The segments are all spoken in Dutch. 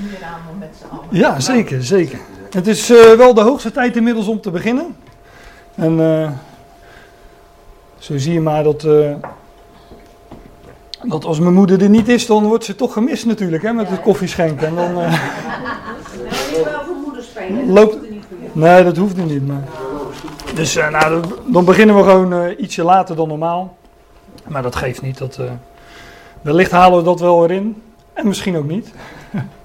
hieraan om met z'n allen. Ja, zeker, zeker. Het is eh, wel de hoogste tijd inmiddels om te beginnen. En eh, zo zie je maar dat, eh, dat als mijn moeder er niet is, dan wordt ze toch gemist natuurlijk, hè, met het koffieschenken. En dan, eh, Nou, ik wel voor moeder spelen. Loopt- er nee, dat hoeft niet. Maar... Dus nou, dan- beginnen we gewoon ietsje later dan normaal. Maar dat geeft niet. Dat, wellicht halen we dat wel erin. En misschien ook niet.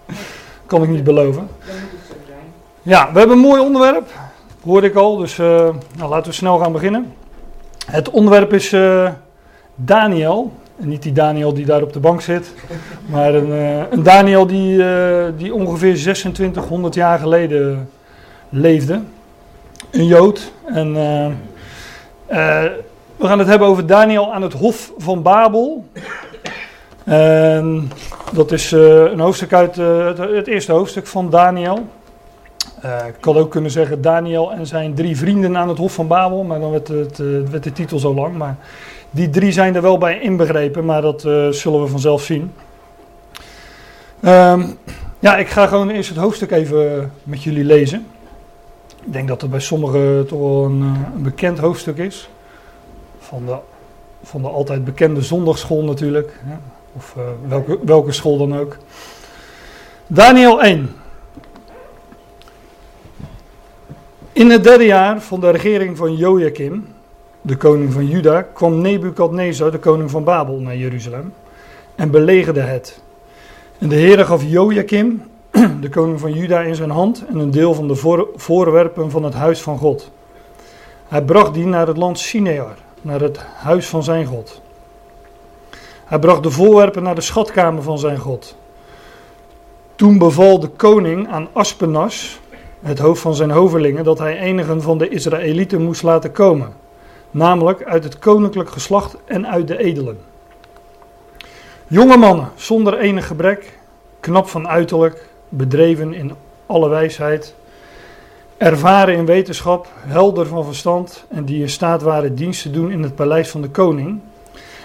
kan ik niet beloven. Dan moet het zo zijn. Ja, we hebben een mooi onderwerp, hoorde ik al, dus eh, nou, laten we snel gaan beginnen. Het onderwerp is eh, Daniel, en niet die Daniel die daar op de bank zit, maar een, eh, een Daniel die, die ongeveer 2600 jaar geleden leefde. Een Jood. En we gaan het hebben over Daniel aan het Hof van Babel. En dat is eh, een hoofdstuk uit eh, het, het eerste hoofdstuk van Daniel. Eh, ik had ook kunnen zeggen Daniel en zijn drie vrienden aan het Hof van Babel, maar dan werd, het, de titel zo lang. Maar die drie zijn er wel bij inbegrepen, maar dat zullen we vanzelf zien. Ehm, ja, ik ga gewoon eerst het hoofdstuk even met jullie lezen. Ik denk dat het bij sommigen toch wel een, bekend hoofdstuk is. Van de, van de altijd bekende zondagschool natuurlijk. Hè? Of eh, welke, welke school dan ook. Daniel 1. In het derde jaar van de regering van Joachim, de koning van Juda, kwam Nebukadnezar, de koning van Babel, naar Jeruzalem en belegerde het. En de Heere gaf Joachim, de koning van Juda, in zijn hand en een deel van de voor- voorwerpen van het huis van God. Hij bracht die naar het land Sinear, naar het huis van zijn God. Hij bracht de voorwerpen naar de schatkamer van zijn God. Toen beval de koning aan Aspenas, het hoofd van zijn hovelingen, dat hij enigen van de Israëlieten moest laten komen, namelijk uit het koninklijk geslacht en uit de edelen. Jonge mannen, zonder enig gebrek, knap van uiterlijk, bedreven in alle wijsheid, ervaren in wetenschap, helder van verstand en die in staat waren dienst te doen in het paleis van de koning,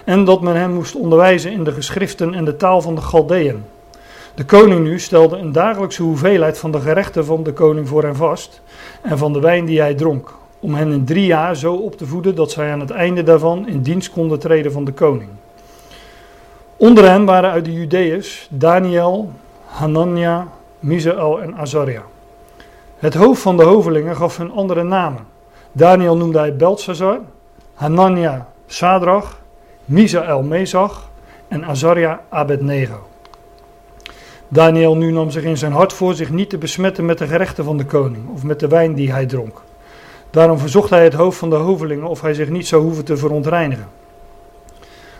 en dat men hen moest onderwijzen in de geschriften en de taal van de Galdeën. De koning nu stelde een dagelijkse hoeveelheid van de gerechten van de koning voor hen vast en van de wijn die hij dronk, om hen in drie jaar zo op te voeden dat zij aan het einde daarvan in dienst konden treden van de koning. Onder hen waren uit de Judeërs Daniel, Hanania, Misael en Azaria. Het hoofd van de hovelingen gaf hun andere namen. Daniel noemde hij Belshazzar, Hanania Sadrach, Misael Mesach en Azaria Abednego. Daniel nu nam zich in zijn hart voor zich niet te besmetten met de gerechten van de koning of met de wijn die hij dronk. Daarom verzocht hij het hoofd van de hovelingen of hij zich niet zou hoeven te verontreinigen.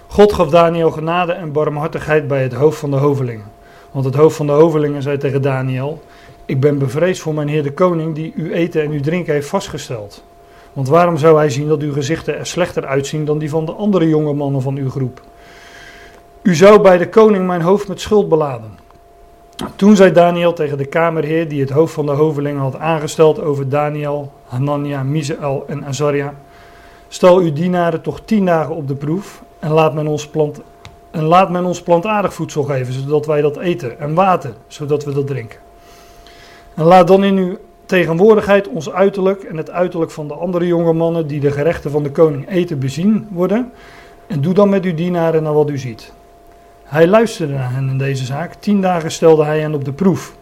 God gaf Daniel genade en barmhartigheid bij het hoofd van de hovelingen. Want het hoofd van de hovelingen zei tegen Daniel: Ik ben bevreesd voor mijn heer de koning die uw eten en uw drinken heeft vastgesteld. Want waarom zou hij zien dat uw gezichten er slechter uitzien dan die van de andere jonge mannen van uw groep? U zou bij de koning mijn hoofd met schuld beladen. Toen zei Daniel tegen de kamerheer die het hoofd van de hovelingen had aangesteld over Daniel, Hanania, Misael en Azaria: Stel uw dienaren toch tien dagen op de proef en laat men ons, plant, en laat men ons plantaardig voedsel geven, zodat wij dat eten, en water, zodat we dat drinken. En laat dan in uw tegenwoordigheid ons uiterlijk en het uiterlijk van de andere jonge mannen die de gerechten van de koning eten bezien worden, en doe dan met uw dienaren naar wat u ziet. Hij luisterde naar hen in deze zaak. Tien dagen stelde hij hen op de proef.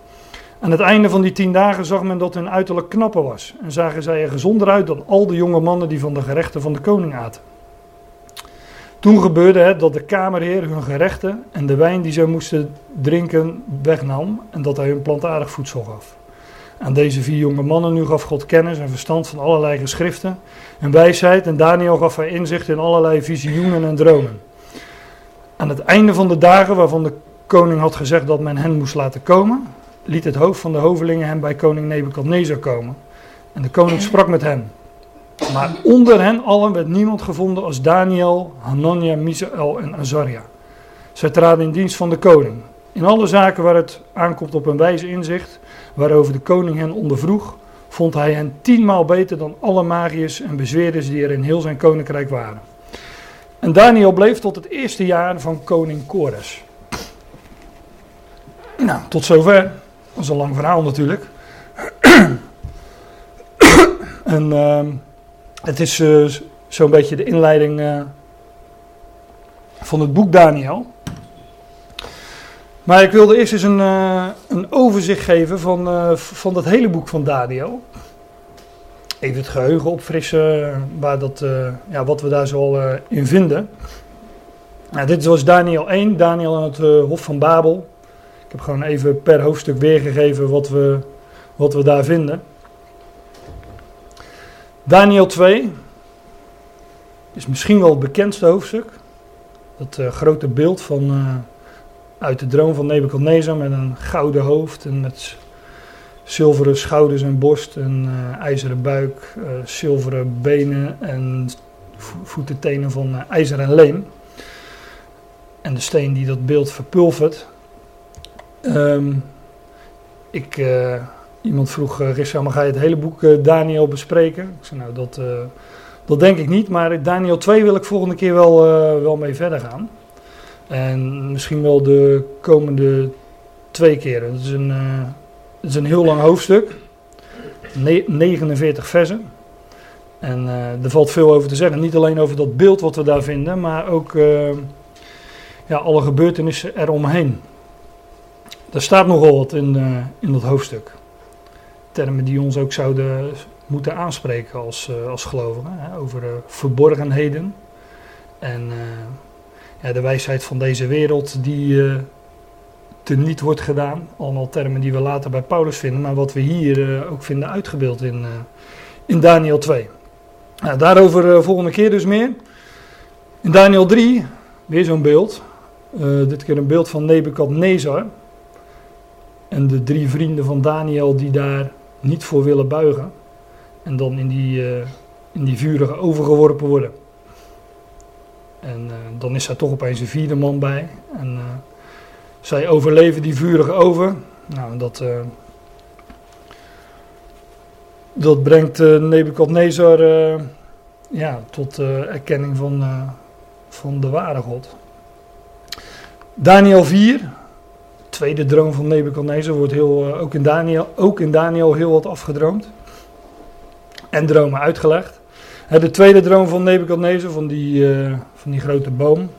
Aan het einde van die tien dagen zag men dat hun uiterlijk knapper was. En zagen zij er gezonder uit dan al de jonge mannen die van de gerechten van de koning aten. Toen gebeurde het dat de kamerheer hun gerechten en de wijn die zij moesten drinken wegnam en dat hij hun plantaardig voedsel gaf. Aan deze vier jonge mannen nu gaf God kennis en verstand van allerlei geschriften en wijsheid en Daniel gaf hij inzicht in allerlei visioenen en dromen. Aan het einde van de dagen waarvan de koning had gezegd dat men hen moest laten komen, liet het hoofd van de hovelingen hem bij koning Nebukadnezar komen. En de koning sprak met hen. Maar onder hen allen werd niemand gevonden als Daniel, Hanania, Misael en Azaria. Zij traden in dienst van de koning. In alle zaken waar het aankomt op een wijze inzicht, waarover de koning hen ondervroeg, vond hij hen tienmaal beter dan alle magiërs en bezweerders die er in heel zijn koninkrijk waren. En Daniel bleef tot het eerste jaar van koning Kores. Nou, tot zover. Dat is een lang verhaal natuurlijk. en ehm, het is uh, zo'n beetje de inleiding uh, van het boek Daniel. Maar ik wilde eerst eens een, uh, een overzicht geven van, van dat hele boek van Daniel. Even het geheugen opfrissen, waar dat, ja, wat we daar zoal in vinden. Nou, dit was Daniel 1, Daniel aan het Hof van Babel. Ik heb gewoon even per hoofdstuk weergegeven wat we, wat we daar vinden. Daniel 2 is misschien wel het bekendste hoofdstuk. Dat uh, grote beeld van, uh, uit de droom van Nebuchadnezzar met een gouden hoofd en met zilveren schouders en borst en uh, ijzeren buik, zilveren benen en voeten, tenen van ijzer en leem. En de steen die dat beeld verpulvert. Um, ik, iemand vroeg, Rissa, maar ga je het hele boek Daniel bespreken? Ik zei, nou, dat dat denk ik niet, maar Daniel 2 wil ik volgende keer wel, wel mee verder gaan. En misschien wel de komende twee keren. Het is een, uh, het is een heel lang hoofdstuk. Ne 49 versen. En uh, er valt veel over te zeggen. Niet alleen over dat beeld wat we daar vinden, maar ook ja, alle gebeurtenissen eromheen. Er staat nogal wat in, in dat hoofdstuk. Termen die ons ook zouden moeten aanspreken als, als gelovigen. Hè, over verborgenheden. En ja, de wijsheid van deze wereld die teniet wordt gedaan. Allemaal termen die we later bij Paulus vinden, maar wat we hier ook vinden uitgebeeld in, in Daniel 2. Nou, daarover volgende keer dus meer. In Daniel 3, weer zo'n beeld. dit keer een beeld van Nebukadnezar. En de drie vrienden van Daniel die daar niet voor willen buigen. En dan in die, uh, in die vurige overgeworpen worden. En uh, dan is daar toch opeens een vierde man bij. En uh, zij overleven die vurige over. Nou, dat, dat brengt Nebukadnezar ja, tot erkenning van, van de ware God. Daniel 4, tweede droom van Nebukadnezar, wordt heel, ook, in Daniel, ook in Daniel heel wat afgedroomd en dromen uitgelegd. De tweede droom van Nebuchadnezzar, van die, van die grote boom.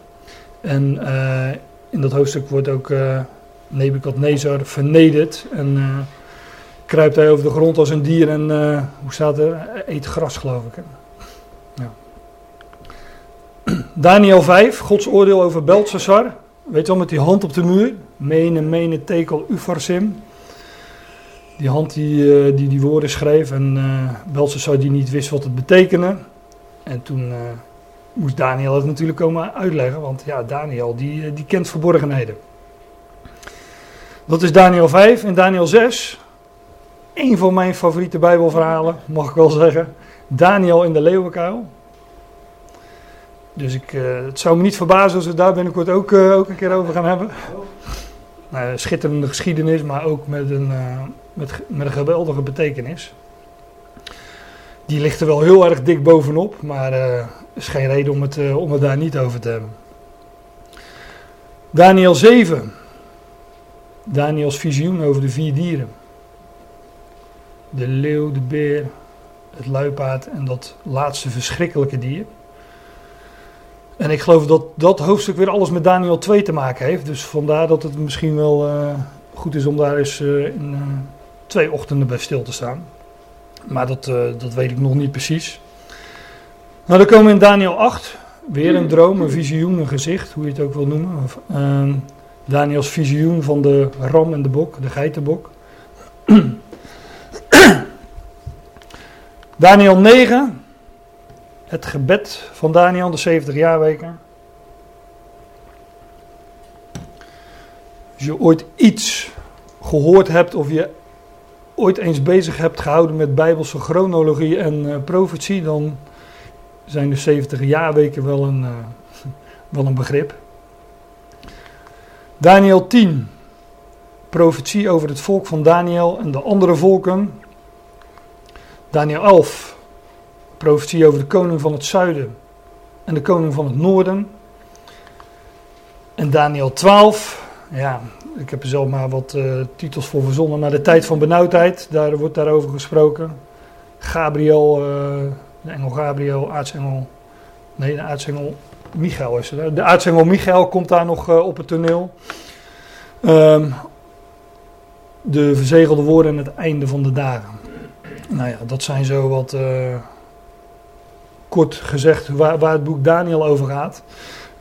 En uh, in dat hoofdstuk wordt ook uh, Nebuchadnezzar vernederd. En kruipt hij over de grond als een dier en, hoe staat er? Eet gras, geloof ik. Daniel 5, Gods oordeel over Belshazzar. Weet je wel, met die hand op de muur. Mene, mene, tekel, ufarsim die hand die, eh, die die woorden schreef. En uh, zou die niet wist wat het betekende. En toen moest Daniel het natuurlijk komen uitleggen. Want ja, Daniel die, die kent verborgenheden. Dat is Daniel 5 en Daniel 6. Een van mijn favoriete Bijbelverhalen, mag ik wel zeggen. Daniel in de leeuwenkuil. Dus ik, het zou me niet verbazen als we daar binnenkort ook, ook een keer over gaan hebben. Nou, schitterende geschiedenis, maar ook met een, met, met een geweldige betekenis. Die ligt er wel heel erg dik bovenop, maar is geen reden om het, uh, om het daar niet over te hebben. Daniel 7. Daniels visioen over de vier dieren. De leeuw, de beer, het luipaard en dat laatste verschrikkelijke dier. En ik geloof dat dat hoofdstuk weer alles met Daniel 2 te maken heeft. Dus vandaar dat het misschien wel uh, goed is om daar eens uh, in, twee ochtenden bij stil te staan. Maar dat, dat weet ik nog niet precies. Nou, dan komen we in Daniel 8. Weer een droom, een visioen, een gezicht, hoe je het ook wil noemen. Uh, Daniels visioen van de ram en de bok, de geitenbok. Daniel 9. Het gebed van Daniel, de 70 jaarweken. Als je ooit iets gehoord hebt of je ooit eens bezig hebt gehouden met bijbelse chronologie en uh, profetie, dan zijn de 70 jaarweken wel een, uh, wel een begrip. Daniel 10, profetie over het volk van Daniel en de andere volken. Daniel 11, profetie over de koning van het zuiden en de koning van het noorden. En Daniel 12, ja, ik heb er zelf maar wat eh, titels voor verzonnen. Maar de tijd van benauwdheid, daar wordt daarover gesproken. Gabriel, eh, de engel Gabriel, aartsengel. Nee, de aartsengel Michael is hè. De aartsengel Michael komt daar nog eh, op het toneel. Ehm, de verzegelde woorden en het einde van de dagen. Nou ja, dat zijn zo wat eh, kort gezegd waar, waar het boek Daniel over gaat.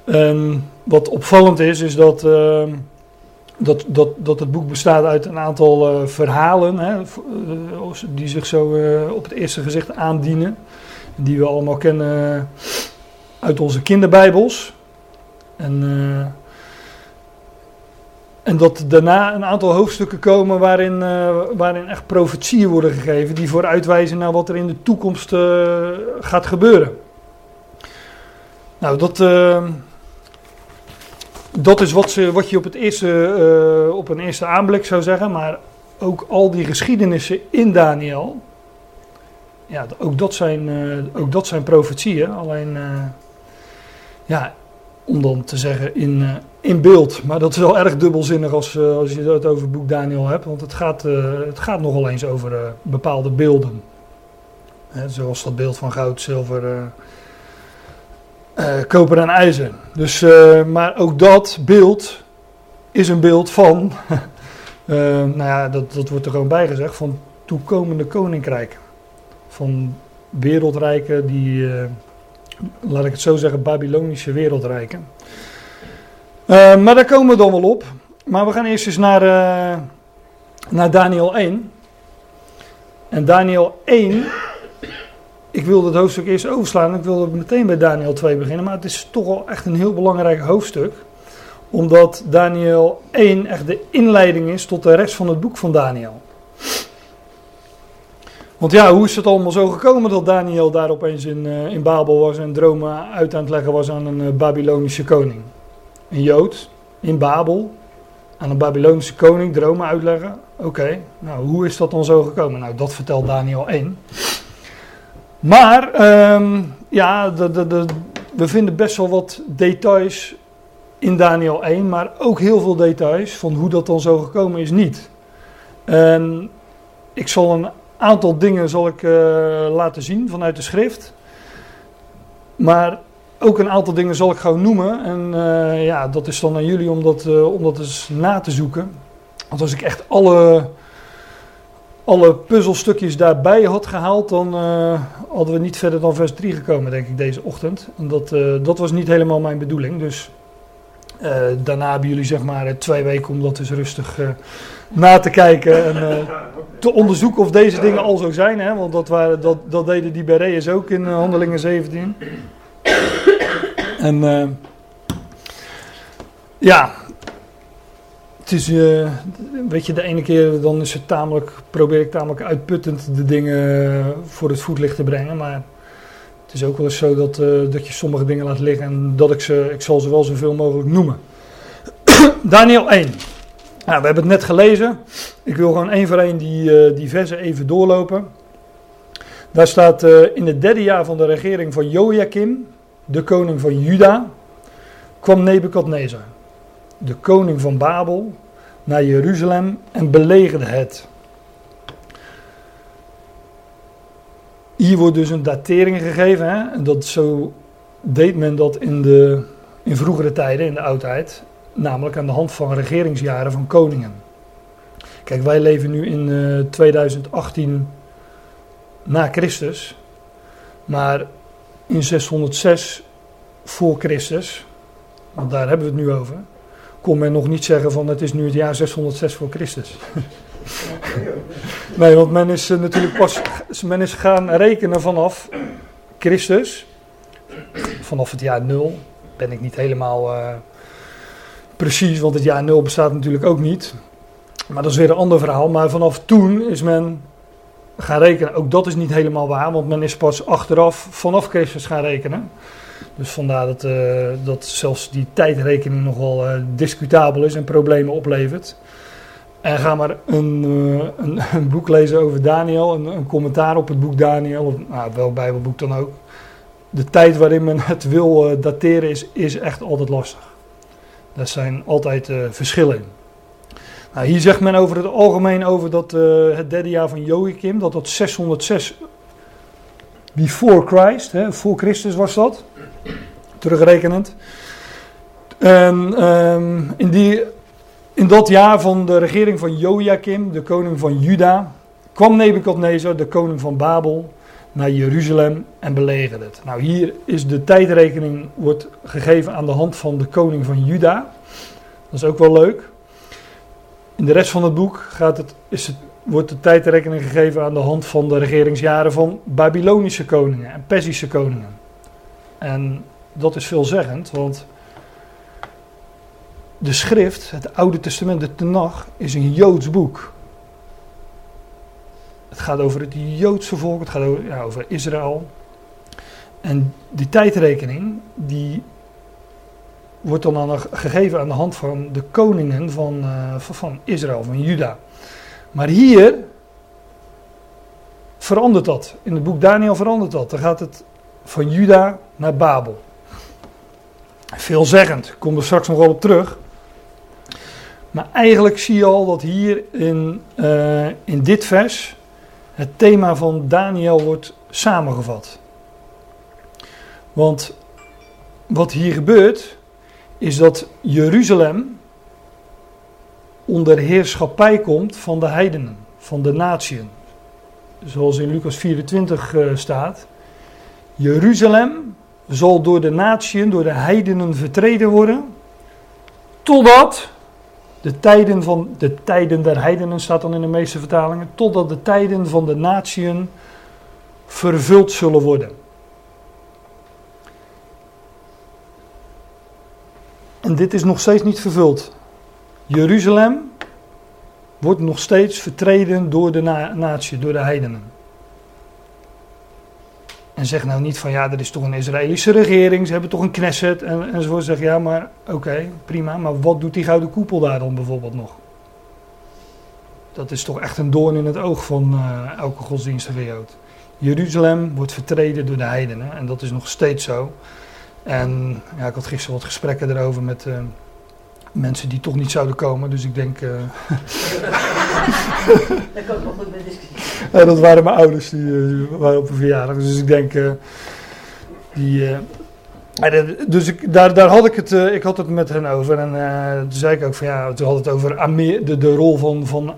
En wat opvallend is, is dat, ehm, dat, dat, dat het boek bestaat uit een aantal eh, verhalen hè, die zich zo op het eerste gezicht aandienen. Die we allemaal kennen uit onze kinderbijbels. En, eh, en dat daarna een aantal hoofdstukken komen waarin, eh, waarin echt profetieën worden gegeven. Die vooruitwijzen naar wat er in de toekomst eh, gaat gebeuren. Nou, dat, dat is wat, ze, wat je op, het eerste, op een eerste aanblik zou zeggen. Maar ook al die geschiedenissen in Daniel. Ja, ook dat zijn, eh, ook dat zijn profetieën. Alleen, eh, ja, om dan te zeggen in, eh, in beeld. Maar dat is wel erg dubbelzinnig als, als je het over het boek Daniel hebt. Want het gaat, het gaat nogal eens over bepaalde beelden. Zoals dat beeld van goud, zilver, koper en ijzer. Dus, maar ook dat beeld is een beeld van, nou ja, dat, dat wordt er gewoon bij gezegd, van toekomende koninkrijken. Van wereldrijken die, eh, laat ik het zo zeggen, Babylonische wereldrijken. Eh, maar daar komen we dan wel op. Maar we gaan eerst eens naar, eh, naar Daniel 1. En Daniel 1, ik wilde het hoofdstuk eerst overslaan. Ik wilde meteen bij Daniel 2 beginnen. Maar het is toch wel echt een heel belangrijk hoofdstuk. Omdat Daniel 1 echt de inleiding is tot de rest van het boek van Daniel. Want ja, hoe is het allemaal zo gekomen dat Daniel daar opeens in, eh, in Babel was en dromen uit aan het leggen was aan een eh, Babylonische koning? Een Jood in Babel aan een Babylonische koning dromen uitleggen. Oké, nou hoe is dat dan zo gekomen? Nou, dat vertelt Daniel 1. Maar ehm, ja, de, de, de, we vinden best wel wat details in Daniel 1, maar ook heel veel details van hoe dat dan zo gekomen is niet. En ik zal een aantal dingen zal ik, eh, laten zien vanuit de schrift. Maar ook een aantal dingen zal ik gewoon noemen. En eh, ja, dat is dan aan jullie om dat, eh, om dat eens na te zoeken. Want als ik echt alle, alle puzzelstukjes daarbij had gehaald, dan hadden we niet verder dan vers 3 gekomen, denk ik, deze ochtend. En dat, dat was niet helemaal mijn bedoeling. Dus daarna hebben jullie zeg maar twee weken om dat eens rustig na te kijken. En, te onderzoeken of deze dingen al zo zijn. Hè? Want dat, waren, dat, dat deden die Bereërs ook in eh, Handelingen 17. En eh, ja, het is, eh, weet je, de ene keer dan is het tamelijk, probeer ik tamelijk uitputtend de dingen voor het voetlicht te brengen. Maar het is ook wel eens zo dat, dat je sommige dingen laat liggen en dat ik ze, ik zal ze wel zoveel mogelijk noemen. Daniel 1. Nou, we hebben het net gelezen. Ik wil gewoon één voor één die, eh, die versen even doorlopen. Daar staat eh, in het derde jaar van de regering van Joachim, de koning van Juda, kwam Nebukadnezar, de koning van Babel, naar Jeruzalem en belegerde het. Hier wordt dus een datering gegeven. Hè? Dat zo deed men dat in, de, in vroegere tijden, in de oudheid. Namelijk aan de hand van regeringsjaren van koningen. Kijk, wij leven nu in eh, 2018 na Christus. Maar in 606 voor Christus, want daar hebben we het nu over, kon men nog niet zeggen van het is nu het jaar 606 voor Christus. nee, want men is eh, natuurlijk pas men is gaan rekenen vanaf Christus, vanaf het jaar 0. Ben ik niet helemaal eh, precies, want het jaar 0 bestaat natuurlijk ook niet. Maar dat is weer een ander verhaal. Maar vanaf toen is men gaan rekenen. Ook dat is niet helemaal waar, want men is pas achteraf vanaf Christus gaan rekenen. Dus vandaar dat, eh, dat zelfs die tijdrekening nogal eh discutabel is en problemen oplevert. En ga maar een, eh, een, boek lezen over Daniel, een, een commentaar op het boek Daniel, of nou, welk Bijbelboek dan ook. De tijd waarin men het wil dateren is, is echt altijd lastig. Daar zijn altijd uh, verschillen in. Nou, hier zegt men over het algemeen over dat uh, het derde jaar van Joachim, dat dat 606 before Christ, hè, voor Christus was dat, terugrekenend. En um, in, die, in dat jaar van de regering van Joachim, de koning van Juda, kwam Nebukadnezar, de koning van Babel, naar Jeruzalem en belegerde het. Nou, hier is de tijdrekening wordt gegeven aan de hand van de koning van Juda. Dat is ook wel leuk. In de rest van het boek gaat het, is het, wordt de tijdrekening gegeven aan de hand van de regeringsjaren van Babylonische koningen en Perzische koningen. En dat is veelzeggend, want de schrift, het Oude Testament, de Tenach, is een Joods boek. Het gaat over het Joodse volk, het gaat over, ja, over Israël. En die tijdrekening, die wordt dan aan gegeven aan de hand van de koningen van, uh, van Israël, van Juda. Maar hier verandert dat. In het boek Daniel verandert dat. Dan gaat het van Juda naar Babel. Veelzeggend, ik kom er straks nog wel op terug. Maar eigenlijk zie je al dat hier in, uh, in dit vers het thema van Daniel wordt samengevat. Want wat hier gebeurt, is dat Jeruzalem onder heerschappij komt van de heidenen, van de natieën. Zoals in Lucas 24 uh, eh, staat. Jeruzalem zal door de natieën, door de heidenen vertreden worden, totdat de tijden, van, de tijden der heidenen staat dan in de meeste vertalingen, totdat de tijden van de natieën vervuld zullen worden. En dit is nog steeds niet vervuld. Jeruzalem wordt nog steeds vertreden door de na natie, door de heidenen. En zeg nou niet van ja, er is toch een Israëlische regering, ze hebben toch een Knesset en, enzovoort. Zeg ja, maar oké, prima, maar wat doet die gouden koepel daar dan bijvoorbeeld nog? Dat is toch echt een doorn in het oog van uh, elke godsdienstige Jood. Jeruzalem wordt vertreden door de heidenen en dat is nog steeds zo. En ja, ik had gisteren wat gesprekken erover met uh, mensen die toch niet zouden komen, dus ik denk. Uh, dat kan nog goed met discussie. Ja, dat waren mijn ouders, die, uh, waren op een verjaardag, dus ik denk. die. dus ik, daar, daar had ik het, ik had het met hen over en toen zei ik ook van ja, toen had het over Amer de, de rol van, van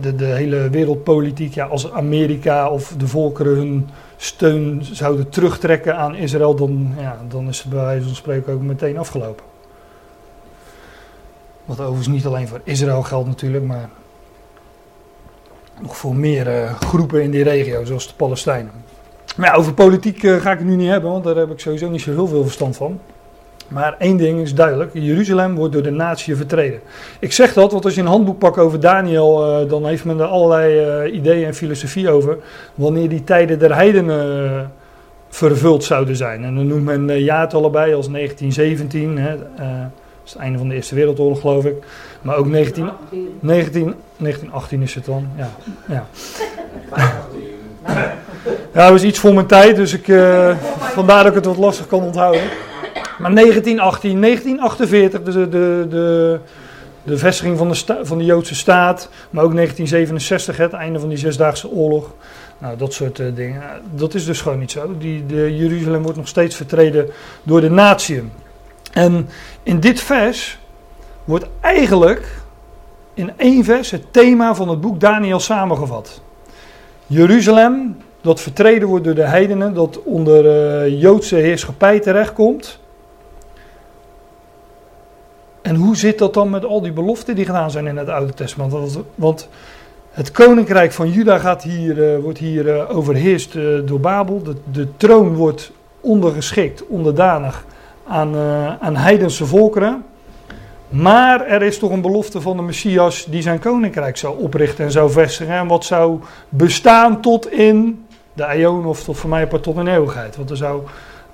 de, de hele wereldpolitiek. Ja, als Amerika of de volkeren hun steun zouden terugtrekken aan Israël, dan, ja, dan is het bij wijze van spreken ook meteen afgelopen. Wat overigens niet alleen voor Israël geldt natuurlijk, maar nog voor meer uh, groepen in die regio, zoals de Palestijnen. Maar over politiek uh, ga ik het nu niet hebben, want daar heb ik sowieso niet zo heel veel verstand van. Maar één ding is duidelijk: Jeruzalem wordt door de natie vertreden. Ik zeg dat, want als je een handboek pakt over Daniel, uh, dan heeft men er allerlei ideeën en filosofie over. Wanneer die tijden der heidenen vervuld zouden zijn. En dan noemt men jaartallen bij als 1917, hè, het einde van de Eerste Wereldoorlog, geloof ik. Maar ook 19, 19, 1918 is het dan. Ja. ja. Ja, dat was iets voor mijn tijd, dus ik, vandaar dat ik het wat lastig kan onthouden. Maar 1918, 1948, de, de, de, de vestiging van de, van de Joodse staat. Maar ook 1967, het einde van die Zesdaagse Oorlog. Nou, dat soort uh, dingen. Dat is dus gewoon niet zo. Die, de Jeruzalem wordt nog steeds vertreden door de natieën. En in dit vers wordt eigenlijk in één vers het thema van het boek Daniel samengevat. Jeruzalem, dat vertreden wordt door de heidenen, dat onder uh, Joodse heerschappij terechtkomt. En hoe zit dat dan met al die beloften die gedaan zijn in het Oude Testament? Want het koninkrijk van Juda gaat hier, uh, wordt hier uh, overheerst door Babel. De, troon wordt ondergeschikt, onderdanig aan, aan heidense volkeren. Maar er is toch een belofte van de Messias die zijn koninkrijk zou oprichten en zou vestigen. En wat zou bestaan tot in de Aion of tot voor mij tot in eeuwigheid. Want er zou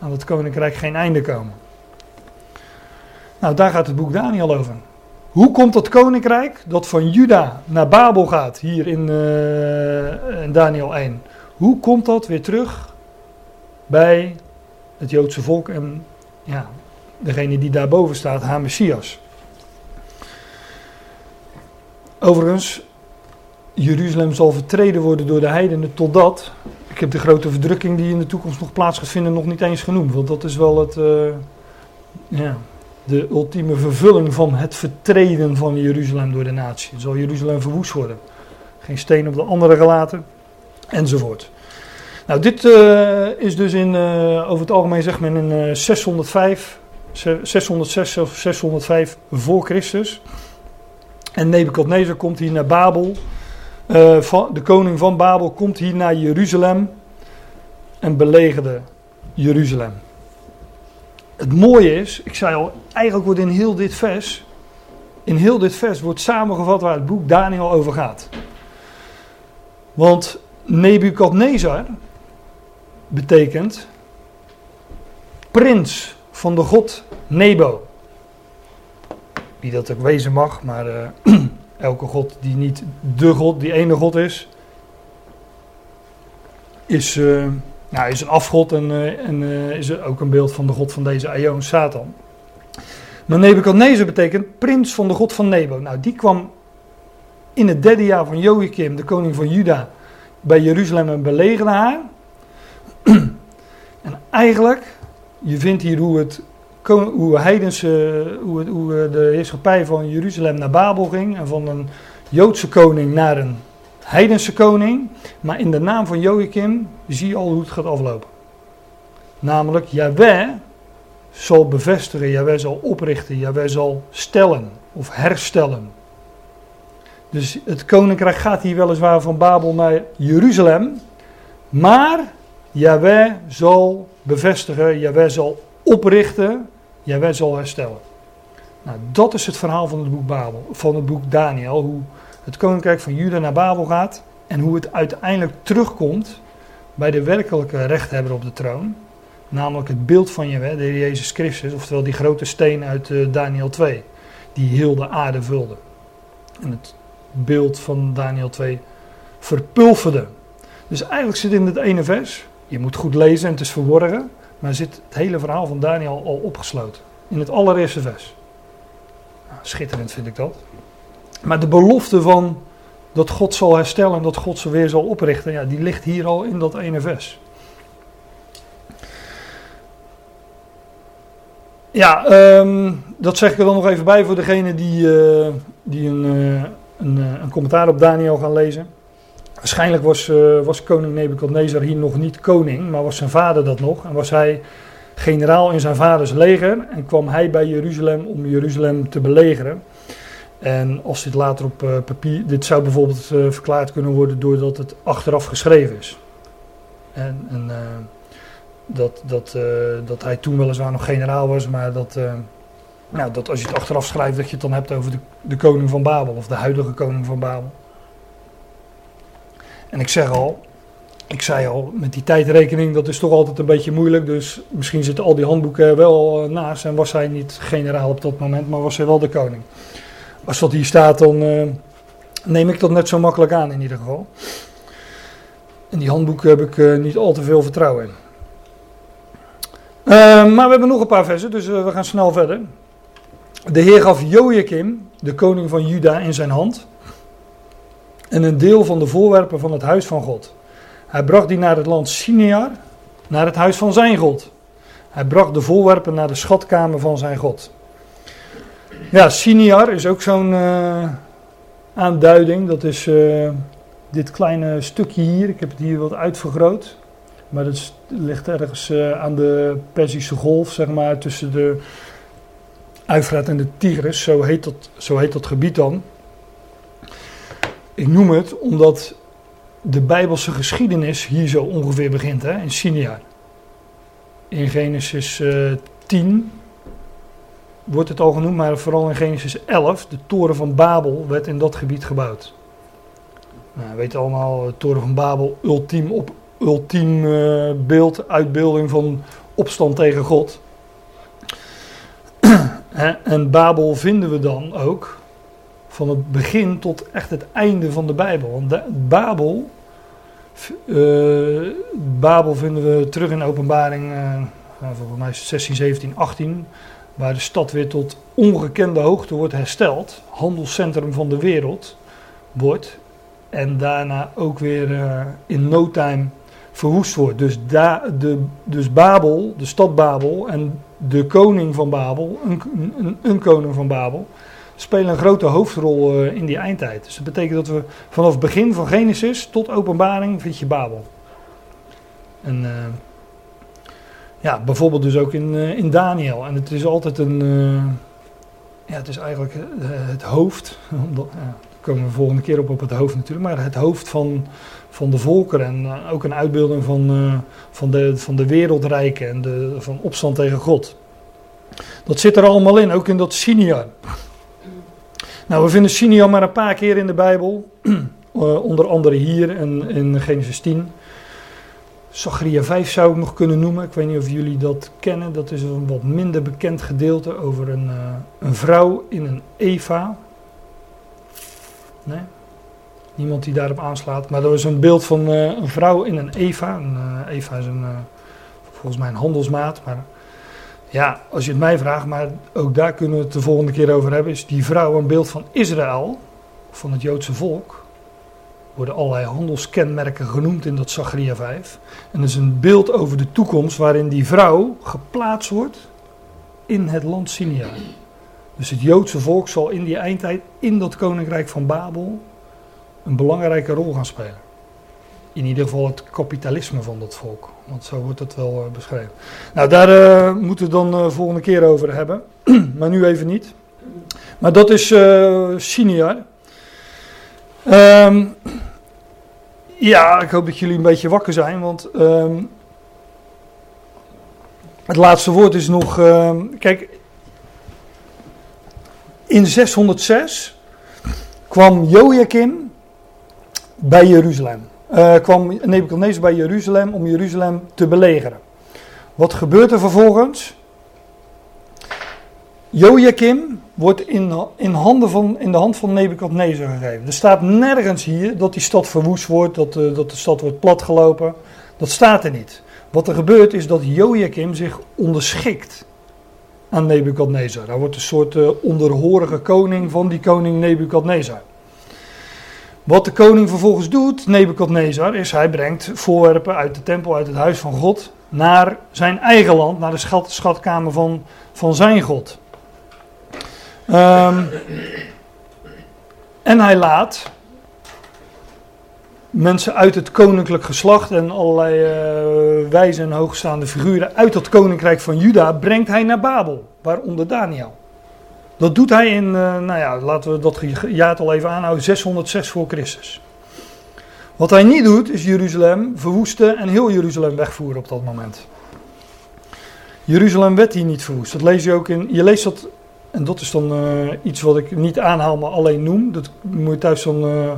aan het koninkrijk geen einde komen. Nou, daar gaat het boek Daniel over. Hoe komt dat koninkrijk dat van Juda naar Babel gaat, hier in, in Daniel 1? Hoe komt dat weer terug bij het Joodse volk en ja, degene die daarboven staat, haar Overigens, Jeruzalem zal vertreden worden door de heidenen totdat, ik heb de grote verdrukking die in de toekomst nog plaats gaat vinden nog niet eens genoemd, want dat is wel het, eh, ja, de ultieme vervulling van het vertreden van Jeruzalem door de natie. Zal Jeruzalem verwoest worden, geen steen op de andere gelaten, enzovoort. Nou, dit uh, is dus in, uh, over het algemeen zeg men in uh, 605, 606 of 605 voor Christus. En Nebukadnezar komt hier naar Babel. Van, de koning van Babel komt hier naar Jeruzalem en belegerde Jeruzalem. Het mooie is, ik zei al, eigenlijk wordt in heel dit vers, in heel dit vers wordt samengevat waar het boek Daniel over gaat. Want Nebukadnezar betekent prins van de god Nebo. Wie dat ook wezen mag, maar uh, elke god die niet de god, die ene god is, is, uh, nou, is een afgod en, uh, en is ook een beeld van de god van deze Aion, Satan. Maar Nebuchadnezzar betekent prins van de god van Nebo. Nou, die kwam in het derde jaar van Joachim, de koning van Juda, bij Jeruzalem en belegerde haar. En eigenlijk, je vindt hier hoe het hoe, heidense, hoe, hoe de heerschappij van Jeruzalem naar Babel ging en van een Joodse koning naar een heidense koning. Maar in de naam van Joachim zie je al hoe het gaat aflopen. Namelijk, Yahweh zal bevestigen, Yahweh zal oprichten, Yahweh zal stellen of herstellen. Dus het koninkrijk gaat hier weliswaar van Babel naar Jeruzalem. Maar Yahweh zal bevestigen, Yahweh zal oprichten, Yahweh zal herstellen. Nou, dat is het verhaal van het boek, Babel, van het boek Daniel. Hoe het koninkrijk van Juda naar Babel gaat en hoe het uiteindelijk terugkomt bij de werkelijke rechthebber op de troon. Namelijk het beeld van Yahweh, de Heer Jezus Christus, oftewel die grote steen uit uh, Daniel 2, die heel de aarde vulde. En het beeld van Daniel 2 verpulverde. Dus eigenlijk zit in het ene vers, je moet goed lezen en het is verborgen, maar zit het hele verhaal van Daniel al opgesloten. In het allereerste vers. Nou, schitterend vind ik dat. Maar de belofte van dat God zal herstellen en dat God ze weer zal oprichten, ja, die ligt hier al in dat ene vers. Ja, um, dat zeg ik er dan nog even bij voor degene die, uh, die een, uh, een, uh, een, commentaar op Daniel gaan lezen. Waarschijnlijk was, was koning Nebukadnezar hier nog niet koning, maar was zijn vader dat nog. En was hij generaal in zijn vaders leger en kwam hij bij Jeruzalem om Jeruzalem te belegeren. En als dit later op papier, dit zou bijvoorbeeld verklaard kunnen worden doordat het achteraf geschreven is. En, dat, dat, uh, dat hij toen weliswaar nog generaal was, maar dat, uh, nou, dat als je het achteraf schrijft, dat je het dan hebt over de, de koning van Babel, of de huidige koning van Babel. En ik zeg al, ik zei al, met die tijdrekening, dat is toch altijd een beetje moeilijk. Dus misschien zitten al die handboeken wel naast en was hij niet generaal op dat moment, maar was hij wel de koning. Als dat hier staat, dan uh, neem ik dat net zo makkelijk aan in ieder geval. In die handboeken heb ik niet al te veel vertrouwen in. Maar we hebben nog een paar versen, dus we gaan snel verder. De Heer gaf Joachim, de koning van Juda, in zijn hand. En een deel van de voorwerpen van het huis van God. Hij bracht die naar het land Sinear, naar het huis van zijn God. Hij bracht de voorwerpen naar de schatkamer van zijn God. Ja, Sinear is ook zo'n uh, aanduiding. Dat is dit kleine stukje hier. Ik heb het hier wat uitvergroot. Maar dat ligt ergens uh, aan de Perzische Golf, zeg maar, tussen de Uifraat en de Tigris. Zo heet, dat, zo heet dat gebied dan. Ik noem het omdat de Bijbelse geschiedenis hier zo ongeveer begint, hè, in Sinjar. In Genesis uh, eh, 10 wordt het al genoemd, maar vooral in Genesis 11, de toren van Babel werd in dat gebied gebouwd. Nou, we weten allemaal, de toren van Babel, ultiem op ultiem uh, beeld, uitbeelding van opstand tegen God. en Babel vinden we dan ook van het begin tot echt het einde van de Bijbel. Want de, Babel, uh, Babel vinden we terug in openbaring, uh, volgens mij 16, 17, 18, waar de stad weer tot ongekende hoogte wordt hersteld. Handelscentrum van de wereld. wordt. En daarna ook weer eh, in no time verwoest wordt. Dus, de, dus Babel, de stad Babel en de koning van Babel, een, een, een koning van Babel, spelen een grote hoofdrol eh, in die eindtijd. Dus dat betekent dat we vanaf begin van Genesis tot openbaring vind je Babel. En eh, ja, bijvoorbeeld dus ook in, eh, in Daniel. En het is altijd een, ja, het is eigenlijk het hoofd, omdat, daar komen we de volgende keer op op het hoofd natuurlijk, maar het hoofd van, van de volkeren en ook een uitbeelding van, van, de, van de wereldrijken en de, van opstand tegen God. Dat zit er allemaal in, ook in dat Sinjar. Nou, we vinden Simeon maar een paar keer in de Bijbel. Uh, onder andere hier in Genesis 10. Zacharia 5 zou ik nog kunnen noemen. Ik weet niet of jullie dat kennen. Dat is een wat minder bekend gedeelte over een, uh, een vrouw in een Eva. Nee? Niemand die daarop aanslaat. Maar er is een beeld van uh, een vrouw in een Eva. Een, Eva is een, volgens mij een handelsmaat. Maar ja, als je het mij vraagt, maar ook daar kunnen we het de volgende keer over hebben, is die vrouw een beeld van Israël, van het Joodse volk. Worden allerlei handelskenmerken genoemd in dat Zachariah 5. En dat is een beeld over de toekomst waarin die vrouw geplaatst wordt in het land Sinia. Dus het Joodse volk zal in die eindtijd in dat koninkrijk van Babel een belangrijke rol gaan spelen in ieder geval het kapitalisme van dat volk. Want zo wordt het wel uh, beschreven. Nou, daar uh, moeten we dan uh, volgende keer over hebben. maar nu even niet. Maar dat is uh, ja, ik hoop dat jullie een beetje wakker zijn. Want um, het laatste woord is nog. Um, kijk, in 606 kwam Joachim bij Jeruzalem uh, kwam Nebuchadnezzar bij Jeruzalem om Jeruzalem te belegeren. Wat gebeurt er vervolgens? Joachim wordt in, in, handen van, in de hand van Nebuchadnezzar gegeven. Er staat nergens hier dat die stad verwoest wordt, dat, uh, dat de stad wordt platgelopen. Dat staat er niet. Wat er gebeurt is dat Joachim zich onderschikt aan Nebuchadnezzar. Hij wordt een soort uh, onderhorige koning van die koning Nebuchadnezzar. Wat de koning vervolgens doet, Nebukadnezar, is hij brengt voorwerpen uit de tempel, uit het huis van God, naar zijn eigen land, naar de schat, schatkamer van, van zijn God. Um, en hij laat mensen uit het koninklijk geslacht en allerlei uh, wijze en hoogstaande figuren uit dat koninkrijk van Juda brengt hij naar Babel, waaronder Daniel. Dat doet hij in, uh, nou ja, laten we dat jaartal even aanhouden, 606 voor Christus. Wat hij niet doet, is Jeruzalem verwoesten en heel Jeruzalem wegvoeren op dat moment. Jeruzalem werd hier niet verwoest. Dat lees je ook in, je leest dat, en dat is dan uh, iets wat ik niet aanhaal, maar alleen noem. Dat moet je thuis dan, uh,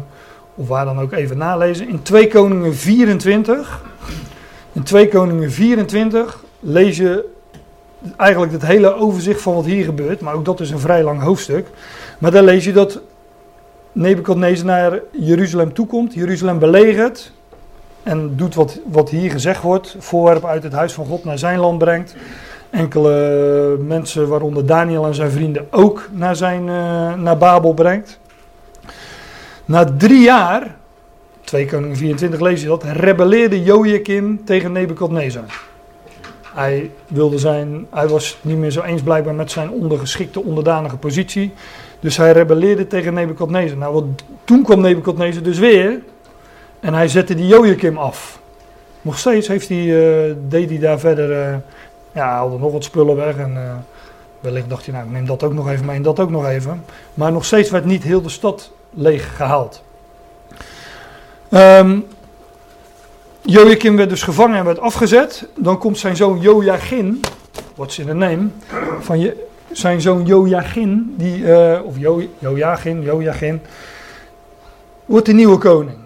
of waar dan ook even nalezen. In 2 Koningen 24, in 2 Koningen 24 lees je eigenlijk het hele overzicht van wat hier gebeurt, maar ook dat is een vrij lang hoofdstuk. Maar dan lees je dat Nebuchadnezzar naar Jeruzalem toekomt, Jeruzalem belegert en doet wat, wat hier gezegd wordt, voorwerpen uit het huis van God naar zijn land brengt. Enkele mensen, waaronder Daniel en zijn vrienden, ook naar, zijn, uh, naar Babel brengt. Na drie jaar, 2 Koningen 24 lees je dat, rebelleerde Joachim tegen Nebuchadnezzar. Hij, wilde zijn, hij was niet meer zo eens blijkbaar met zijn ondergeschikte, onderdanige positie. Dus hij rebelleerde tegen Nebukadnezar. Nou, wat, toen kwam Nebukadnezar dus weer. En hij zette die Joachim af. Nog steeds heeft hij, uh, deed hij daar verder. Uh, ja, haalde nog wat spullen weg. En uh, wellicht dacht hij, nou, neem dat ook nog even mee en dat ook nog even. Maar nog steeds werd niet heel de stad leeg gehaald. Um, Joachim werd dus gevangen en werd afgezet. Dan komt zijn zoon Joachim, wat is in de name, van je, zijn zoon Joachim, die, uh, of jo, Joachim, Joachim, wordt de nieuwe koning.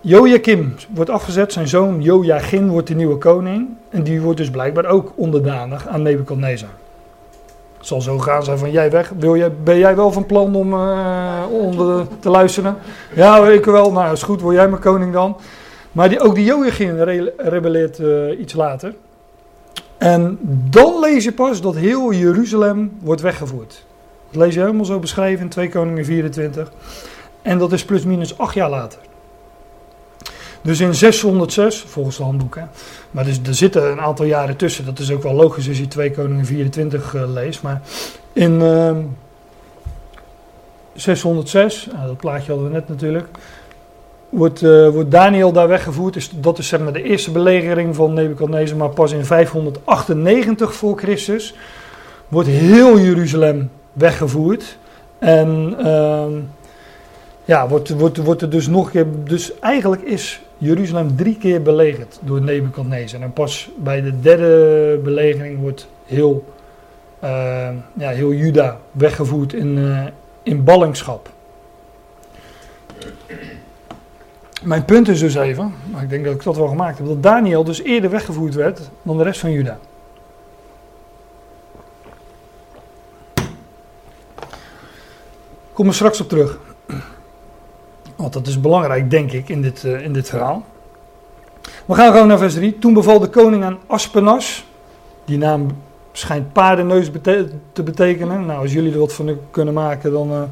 Joachim wordt afgezet, zijn zoon Joachim wordt de nieuwe koning. En die wordt dus blijkbaar ook onderdanig aan Nebuchadnezzar. Het zal zo gaan zijn van jij weg. Wil jij, ben jij wel van plan om uh, onder te luisteren? Ja, ik wel. Nou, is goed. Word jij mijn koning dan? Maar die, ook die re rebelleert uh, iets later. En dan lees je pas dat heel Jeruzalem wordt weggevoerd. Dat lees je helemaal zo beschreven in 2 Koningen 24. En dat is plus minus acht jaar later. Dus in 606, volgens het handboek, hè, maar dus, er zitten een aantal jaren tussen. Dat is ook wel logisch als je 2 Koningen 24 uh, leest. Maar in uh, 606, nou, dat plaatje hadden we net natuurlijk, wordt, uh, wordt Daniel daar weggevoerd. Dus dat is zeg maar de eerste belegering van Nebuchadnezzar. Maar pas in 598 voor Christus wordt heel Jeruzalem weggevoerd. En ehm, ja, wordt, wordt, wordt er dus nog een keer. Dus eigenlijk is Jeruzalem drie keer belegerd door Nebuchadnezzar. En pas bij de derde belegering wordt heel, uh, ja, heel Juda weggevoerd in, uh, in ballingschap. Mijn punt is dus even, maar ik denk dat ik dat wel gemaakt heb, dat Daniel dus eerder weggevoerd werd dan de rest van Juda. Kom er straks op terug. Want dat is belangrijk, denk ik, in dit, uh, in dit verhaal. We gaan gewoon naar vers 3. Toen beval de koning aan Aspenas. Die naam schijnt paardenneus te betekenen. Nou, als jullie er wat van kunnen maken, dan uh,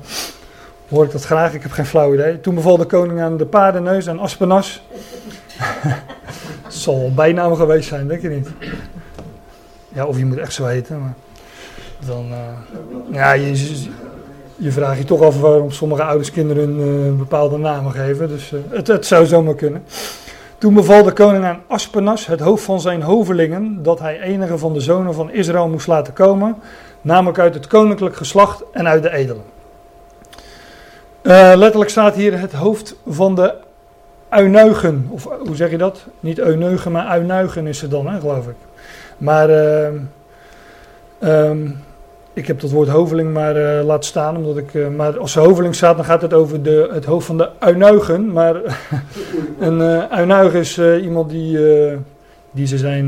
hoor ik dat graag. Ik heb geen flauw idee. Toen beval de koning aan de paardenneus en Aspenas. Het zal bijnaam geweest zijn, denk je niet? Ja, of je moet echt zo heten. Maar dan, uh, ja, je, je vraagt je toch af waarom sommige ouders kinderen uh, bepaalde namen geven. Dus uh, het, het, zou zomaar kunnen. Toen beval de koning aan Aspenas, het hoofd van zijn hovelingen, dat hij enige van de zonen van Israël moest laten komen, namelijk uit het koninklijk geslacht en uit de edelen. Uh, letterlijk staat hier het hoofd van de Uinuigen, of hoe zeg je dat? Niet Eunuigen, maar Uinuigen is het dan, hè, geloof ik. Maar um, ik heb dat woord hoveling maar uh, laten staan, omdat ik, maar als er hoveling staat, dan gaat het over de, het hoofd van de uinuigen. Maar een uinuig is iemand die, die ze zijn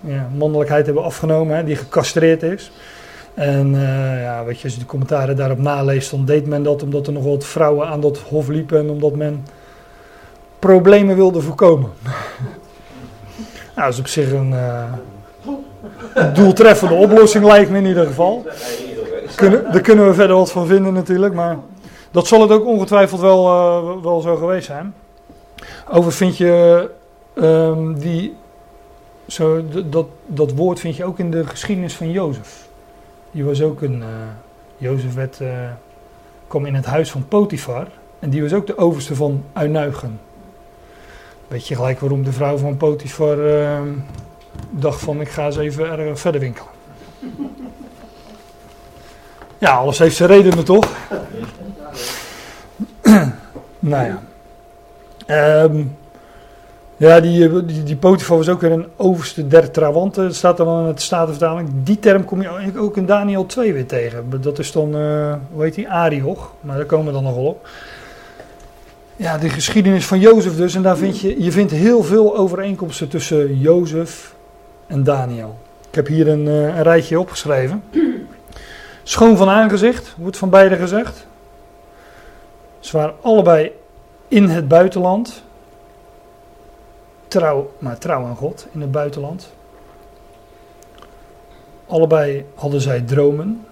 ja, mannelijkheid hebben afgenomen, hè, die gecastreerd is. En ja, weet je, als je de commentaren daarop naleest, dan deed men dat omdat er nog wat vrouwen aan dat hof liepen en omdat men problemen wilde voorkomen. nou, dat is op zich een doeltreffende oplossing lijkt me in ieder geval. Kunnen, daar kunnen we verder wat van vinden natuurlijk, maar dat zal het ook ongetwijfeld wel, uh, wel zo geweest zijn. Over vind je um, die, zo, dat, dat woord vind je ook in de geschiedenis van Jozef. Die was ook een, uh, Jozef uh, kwam in het huis van Potifar en die was ook de overste van Uinuigen. Weet je gelijk waarom de vrouw van Potifar ehm, dacht van ik ga eens even verder winkelen. Ja, alles heeft zijn redenen toch? nou ja. Um, ja, die, die, die Potifar was ook weer een overste der Trawanten. Dat staat dan in het Statenvertaling. Die term kom je ook in Daniel 2 weer tegen. Dat is dan, uh, hoe heet die, Arioch. Maar daar komen we dan nog wel op. Ja, de geschiedenis van Jozef dus. En daar vind je, je vindt heel veel overeenkomsten tussen Jozef en Daniel. Ik heb hier een, uh, een rijtje opgeschreven. Schoon van aangezicht, wordt van beide gezegd. Ze waren allebei in het buitenland. Trouw, maar trouw aan God in het buitenland. Allebei hadden zij dromen.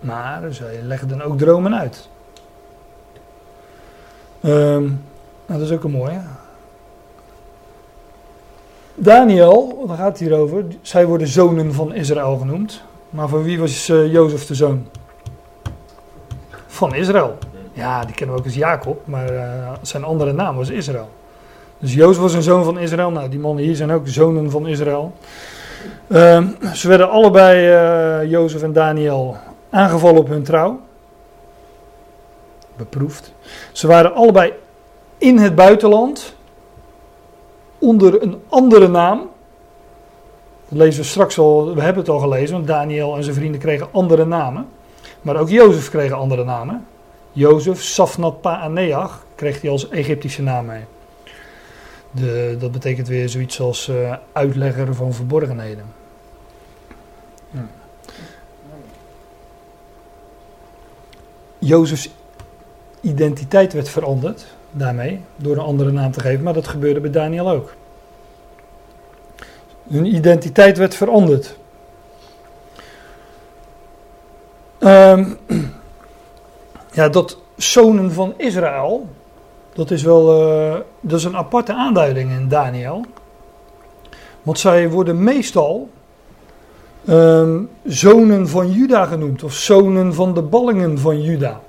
Maar zij legden ook dromen uit. Um, nou, dat is ook een mooie. Daniel, daar gaat het hier over. Zij worden zonen van Israël genoemd. Maar van wie was uh, Jozef de zoon? Van Israël. Ja, die kennen we ook als Jacob, maar uh, zijn andere naam was Israël. Dus Jozef was een zoon van Israël. Nou, die mannen hier zijn ook zonen van Israël. Uh, ze werden allebei, uh, Jozef en Daniel, aangevallen op hun trouw. Beproefd. Ze waren allebei in het buitenland. Onder een andere naam. Dat lezen we straks al, we hebben het al gelezen, want Daniel en zijn vrienden kregen andere namen. Maar ook Jozef kreeg andere namen. Jozef, Safnat Paaneach, kreeg hij als Egyptische naam mee. De, dat betekent weer zoiets als uh, uitlegger van verborgenheden. Ja. Jozefs identiteit werd veranderd daarmee, door een andere naam te geven, maar dat gebeurde bij Daniel ook. Hun identiteit werd veranderd. Um, Ja, dat zonen van Israël, dat is wel eh, dat is een aparte aanduiding in Daniel. Want zij worden meestal ehm, zonen van Juda genoemd, of zonen van de ballingen van Juda.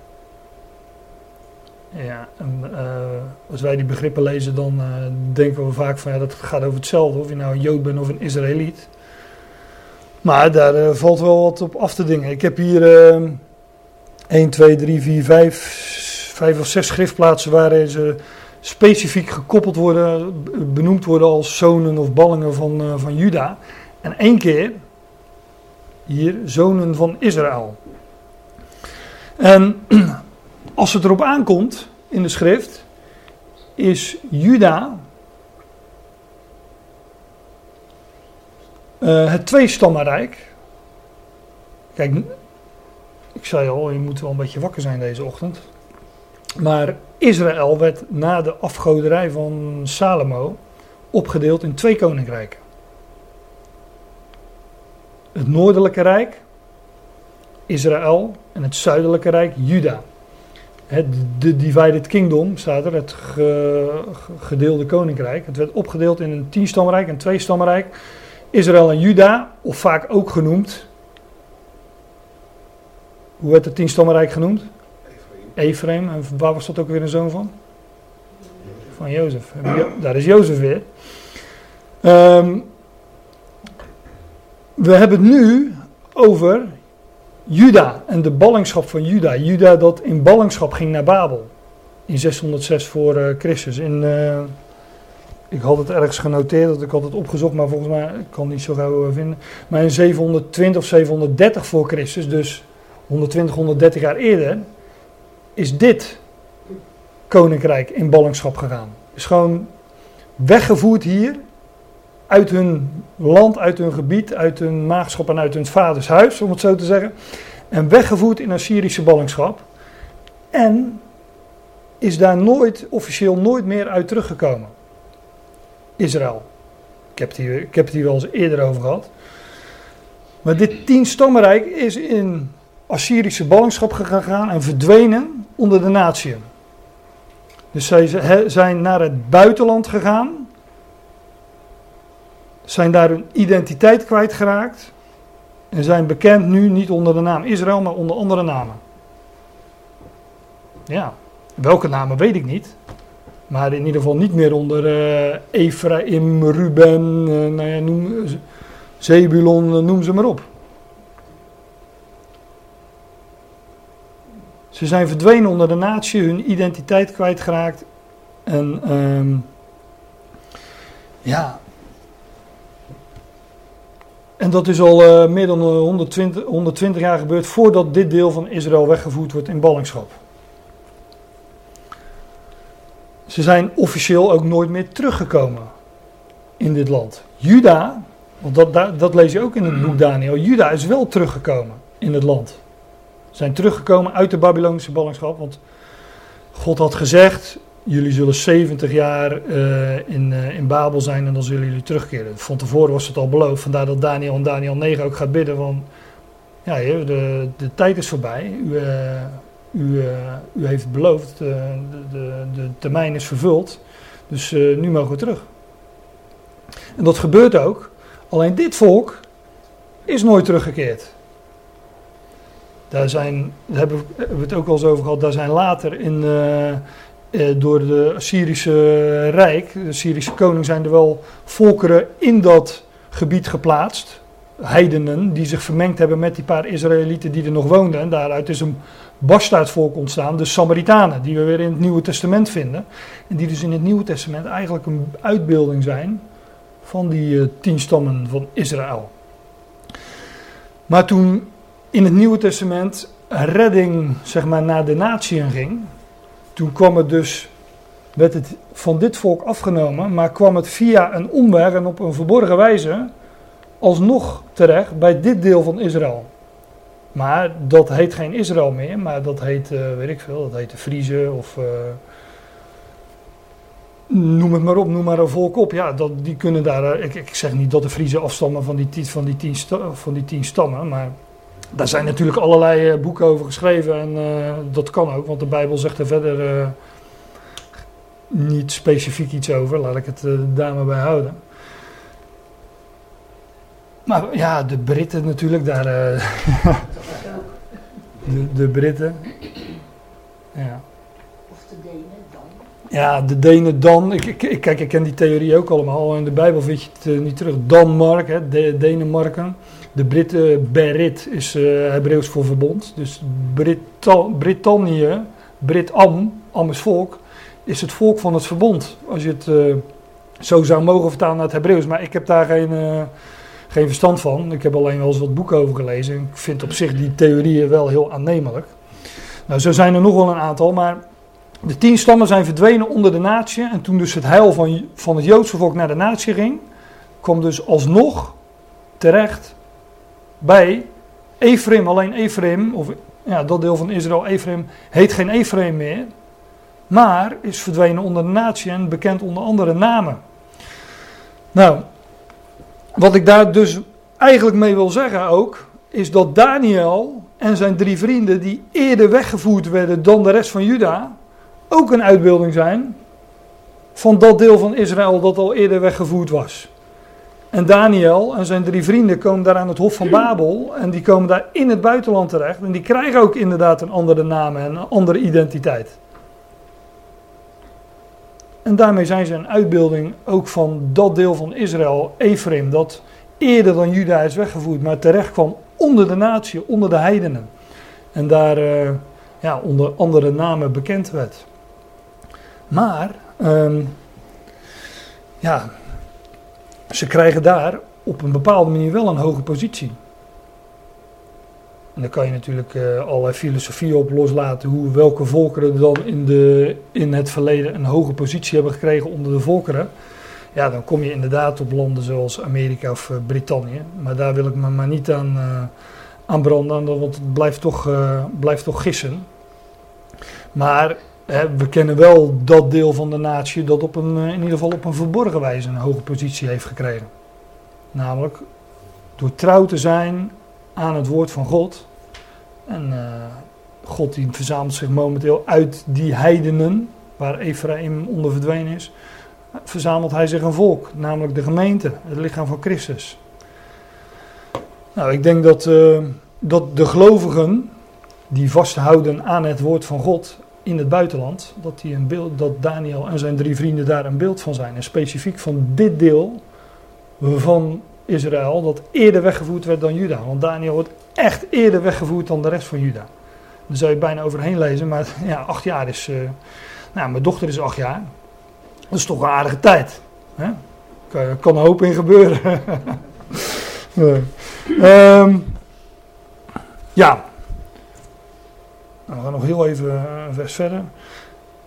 Ja, eh, als wij die begrippen lezen, dan eh, denken we vaak van ja, dat gaat over hetzelfde, of je nou een Jood bent of een Israëliet. Maar daar valt wel wat op af te dingen. Ik heb hier 1, 2, 3, 4, 5, 5 of 6 schriftplaatsen waarin ze specifiek gekoppeld worden, benoemd worden als zonen of ballingen van, uh, van Juda. En één keer hier zonen van Israël. En als het erop aankomt in de schrift, is Juda uh, het tweestammenrijk. Kijk, ik zei al, je moet wel een beetje wakker zijn deze ochtend. Maar Israël werd na de afgoderij van Salomo opgedeeld in twee koninkrijken. Het noordelijke rijk, Israël, en het zuidelijke rijk, Juda. de divided kingdom staat er, het gedeelde koninkrijk. Het werd opgedeeld in een tienstammenrijk en twee stammenrijk. Israël en Juda, of vaak ook genoemd. Hoe werd het tienstammenrijk genoemd? Ephraim. En waar was dat ook weer een zoon van? Van Jozef. Daar is Jozef weer. Um, we hebben het nu over Juda en de ballingschap van Juda. Juda dat in ballingschap ging naar Babel. In 606 voor uh, Christus. In, uh, ik had het ergens genoteerd, dat ik had het opgezocht, maar volgens mij ik kan het niet zo gauw uh, vinden. Maar in 720 of 730 voor Christus, dus 120, 130 jaar eerder, is dit koninkrijk in ballingschap gegaan. Is gewoon weggevoerd hier uit hun land, uit hun gebied, uit hun maagschap en uit hun vaders huis, om het zo te zeggen. En weggevoerd in Assyrische ballingschap. En is daar nooit, officieel nooit meer uit teruggekomen. Israël. Ik heb het hier, ik heb het hier wel eens eerder over gehad. Maar dit tienstammenrijk is in Assyrische ballingschap gegaan en verdwenen onder de natieën. Dus zij zijn naar het buitenland gegaan, zijn daar hun identiteit kwijtgeraakt en zijn bekend nu niet onder de naam Israël, maar onder andere namen. Ja, welke namen weet ik niet. Maar in ieder geval niet meer onder uh, Ephraim, Ruben, uh, nou ja, noem, Zebulon, noem ze maar op. Ze zijn verdwenen onder de natie, hun identiteit kwijtgeraakt. En um, ja. En dat is al uh, meer dan 120, 120 jaar gebeurd voordat dit deel van Israël weggevoerd wordt in ballingschap. Ze zijn officieel ook nooit meer teruggekomen in dit land. Juda, want dat, dat, dat lees je ook in het boek Daniel, Juda is wel teruggekomen in het land zijn teruggekomen uit de Babylonische ballingschap. Want God had gezegd: jullie zullen 70 jaar uh, in, uh, in Babel zijn en dan zullen jullie terugkeren. Van tevoren was het al beloofd. Vandaar dat Daniel in Daniel 9 ook gaat bidden: van ja, de, de tijd is voorbij. U, uh, u, u heeft beloofd, de, de, de termijn is vervuld. Dus nu mogen we terug. En dat gebeurt ook. Alleen dit volk is nooit teruggekeerd. Daar zijn, daar hebben we het ook al eens over gehad, daar zijn later in, uh, uh, door de Assyrische Rijk, de Syrische koning, zijn er wel volkeren in dat gebied geplaatst. Heidenen die zich vermengd hebben met die paar Israëlieten die er nog woonden. En daaruit is een bastaardvolk ontstaan, de Samaritanen, die we weer in het Nieuwe Testament vinden. En die dus in het Nieuwe Testament eigenlijk een uitbeelding zijn van die uh, tien stammen van Israël. Maar toen in het Nieuwe Testament redding zeg maar, naar de natieën ging, toen kwam het dus, werd het van dit volk afgenomen, maar kwam het via een omweg en op een verborgen wijze alsnog terecht bij dit deel van Israël. Maar dat heet geen Israël meer, maar dat heet, uh, weet ik veel, dat heet de Friese of... Uh, noem het maar op, noem maar een volk op. Ja, dat, die kunnen daar. Uh, ik, ik, zeg niet dat de Friese afstammen van die, van die, tien, van die tien stammen, maar Daar zijn natuurlijk allerlei eh, boeken over geschreven en eh, dat kan ook, want de Bijbel zegt er verder eh, niet specifiek iets over. Laat ik het daar maar bij houden. Maar ja, de Britten natuurlijk, daar. de, de Britten. Ja. Of de Denen dan. Ja, de Denen dan. Ik, ik, kijk, ik ken die theorie ook allemaal. In de Bijbel vind je het niet terug. Danmark, hè, de, Denemarken. De Britten, Berit is eh Hebreeuws voor verbond. Dus Brita- Brittannië, Brit-Am, Am is volk, is het volk van het verbond. Als je het eh, zo zou mogen vertalen naar het Hebreeuws. Maar ik heb daar geen, eh, geen verstand van. Ik heb alleen wel eens wat boeken over gelezen. Ik vind op zich die theorieën wel heel aannemelijk. Nou, zo zijn er nog wel een aantal, maar de tien stammen zijn verdwenen onder de natie. En toen dus het heil van, van het Joodse volk naar de natie ging, kwam dus alsnog terecht bij Ephraim. Alleen Ephraim, of ja, dat deel van Israël, Ephraim, heet geen Ephraim meer. Maar is verdwenen onder de natie en bekend onder andere namen. Nou, wat ik daar dus eigenlijk mee wil zeggen ook, is dat Daniel en zijn drie vrienden, die eerder weggevoerd werden dan de rest van Juda, ook een uitbeelding zijn van dat deel van Israël dat al eerder weggevoerd was. En Daniel en zijn drie vrienden komen daar aan het Hof van Babel en die komen daar in het buitenland terecht en die krijgen ook inderdaad een andere naam en een andere identiteit. En daarmee zijn ze een uitbeelding ook van dat deel van Israël, Ephraim, dat eerder dan Juda is weggevoerd, maar terecht kwam onder de natie, onder de heidenen. En daar eh, ja, onder andere namen bekend werd. Maar, ehm, ja, ze krijgen daar op een bepaalde manier wel een hoge positie. En daar kan je natuurlijk eh, allerlei filosofieën op loslaten hoe welke volkeren dan in, de, in het verleden een hoge positie hebben gekregen onder de volkeren. Ja, dan kom je inderdaad op landen zoals Amerika of eh, Brittannië. Maar daar wil ik me maar niet aan, eh, aan branden, want het blijft toch, blijft toch gissen. Maar we kennen wel dat deel van de natie dat op een, eh, in ieder geval op een verborgen wijze een hoge positie heeft gekregen. Namelijk door trouw te zijn aan het woord van God. En eh, God die verzamelt zich momenteel uit die heidenen, waar Ephraim onder verdwenen is, verzamelt hij zich een volk, namelijk de gemeente, het lichaam van Christus. Nou, ik denk dat, eh, dat de gelovigen die vasthouden aan het woord van God in het buitenland, dat, die een beeld, dat Daniel en zijn drie vrienden daar een beeld van zijn. En specifiek van dit deel van Israël, dat eerder weggevoerd werd dan Juda. Want Daniel wordt echt eerder weggevoerd dan de rest van Juda. Daar zou je bijna overheen lezen, maar ja, acht jaar is. eh, nou, mijn dochter is acht jaar. Dat is toch een aardige tijd. Hè? Kan, kan een hoop in gebeuren. Nee. Ehm, ja. Nou, we gaan nog heel even eh, een vers verder.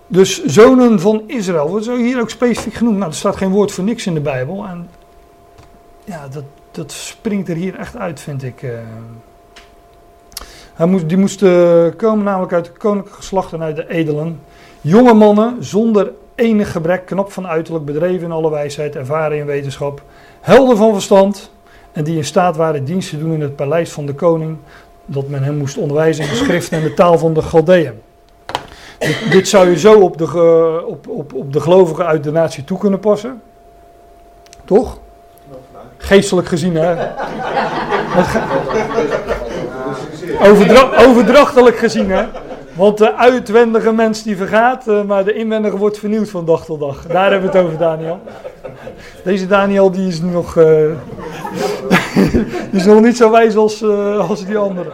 Dus zonen van Israël, wordt hier ook specifiek genoemd. Nou, er staat geen woord voor niks in de Bijbel. En ja, dat, dat springt er hier echt uit, vind ik. eh. Hij moest, die moesten komen namelijk uit de koninklijke geslacht en uit de edelen. Jonge mannen zonder enig gebrek, knap van uiterlijk, bedreven in alle wijsheid, ervaren in wetenschap, helder van verstand en die in staat waren dienst te doen in het paleis van de koning, dat men hem moest onderwijzen in de schrift en de taal van de Galdeën. Dit, zou je zo op de, op, op, op de gelovigen uit de natie toe kunnen passen. Toch? Geestelijk gezien, hè? Overdra- overdrachtelijk gezien, hè? Want de uitwendige mens die vergaat, eh, maar de inwendige wordt vernieuwd van dag tot dag. Daar hebben we het over, Daniel. Deze Daniel die is nog, eh, die is nog niet zo wijs als, eh, als die anderen.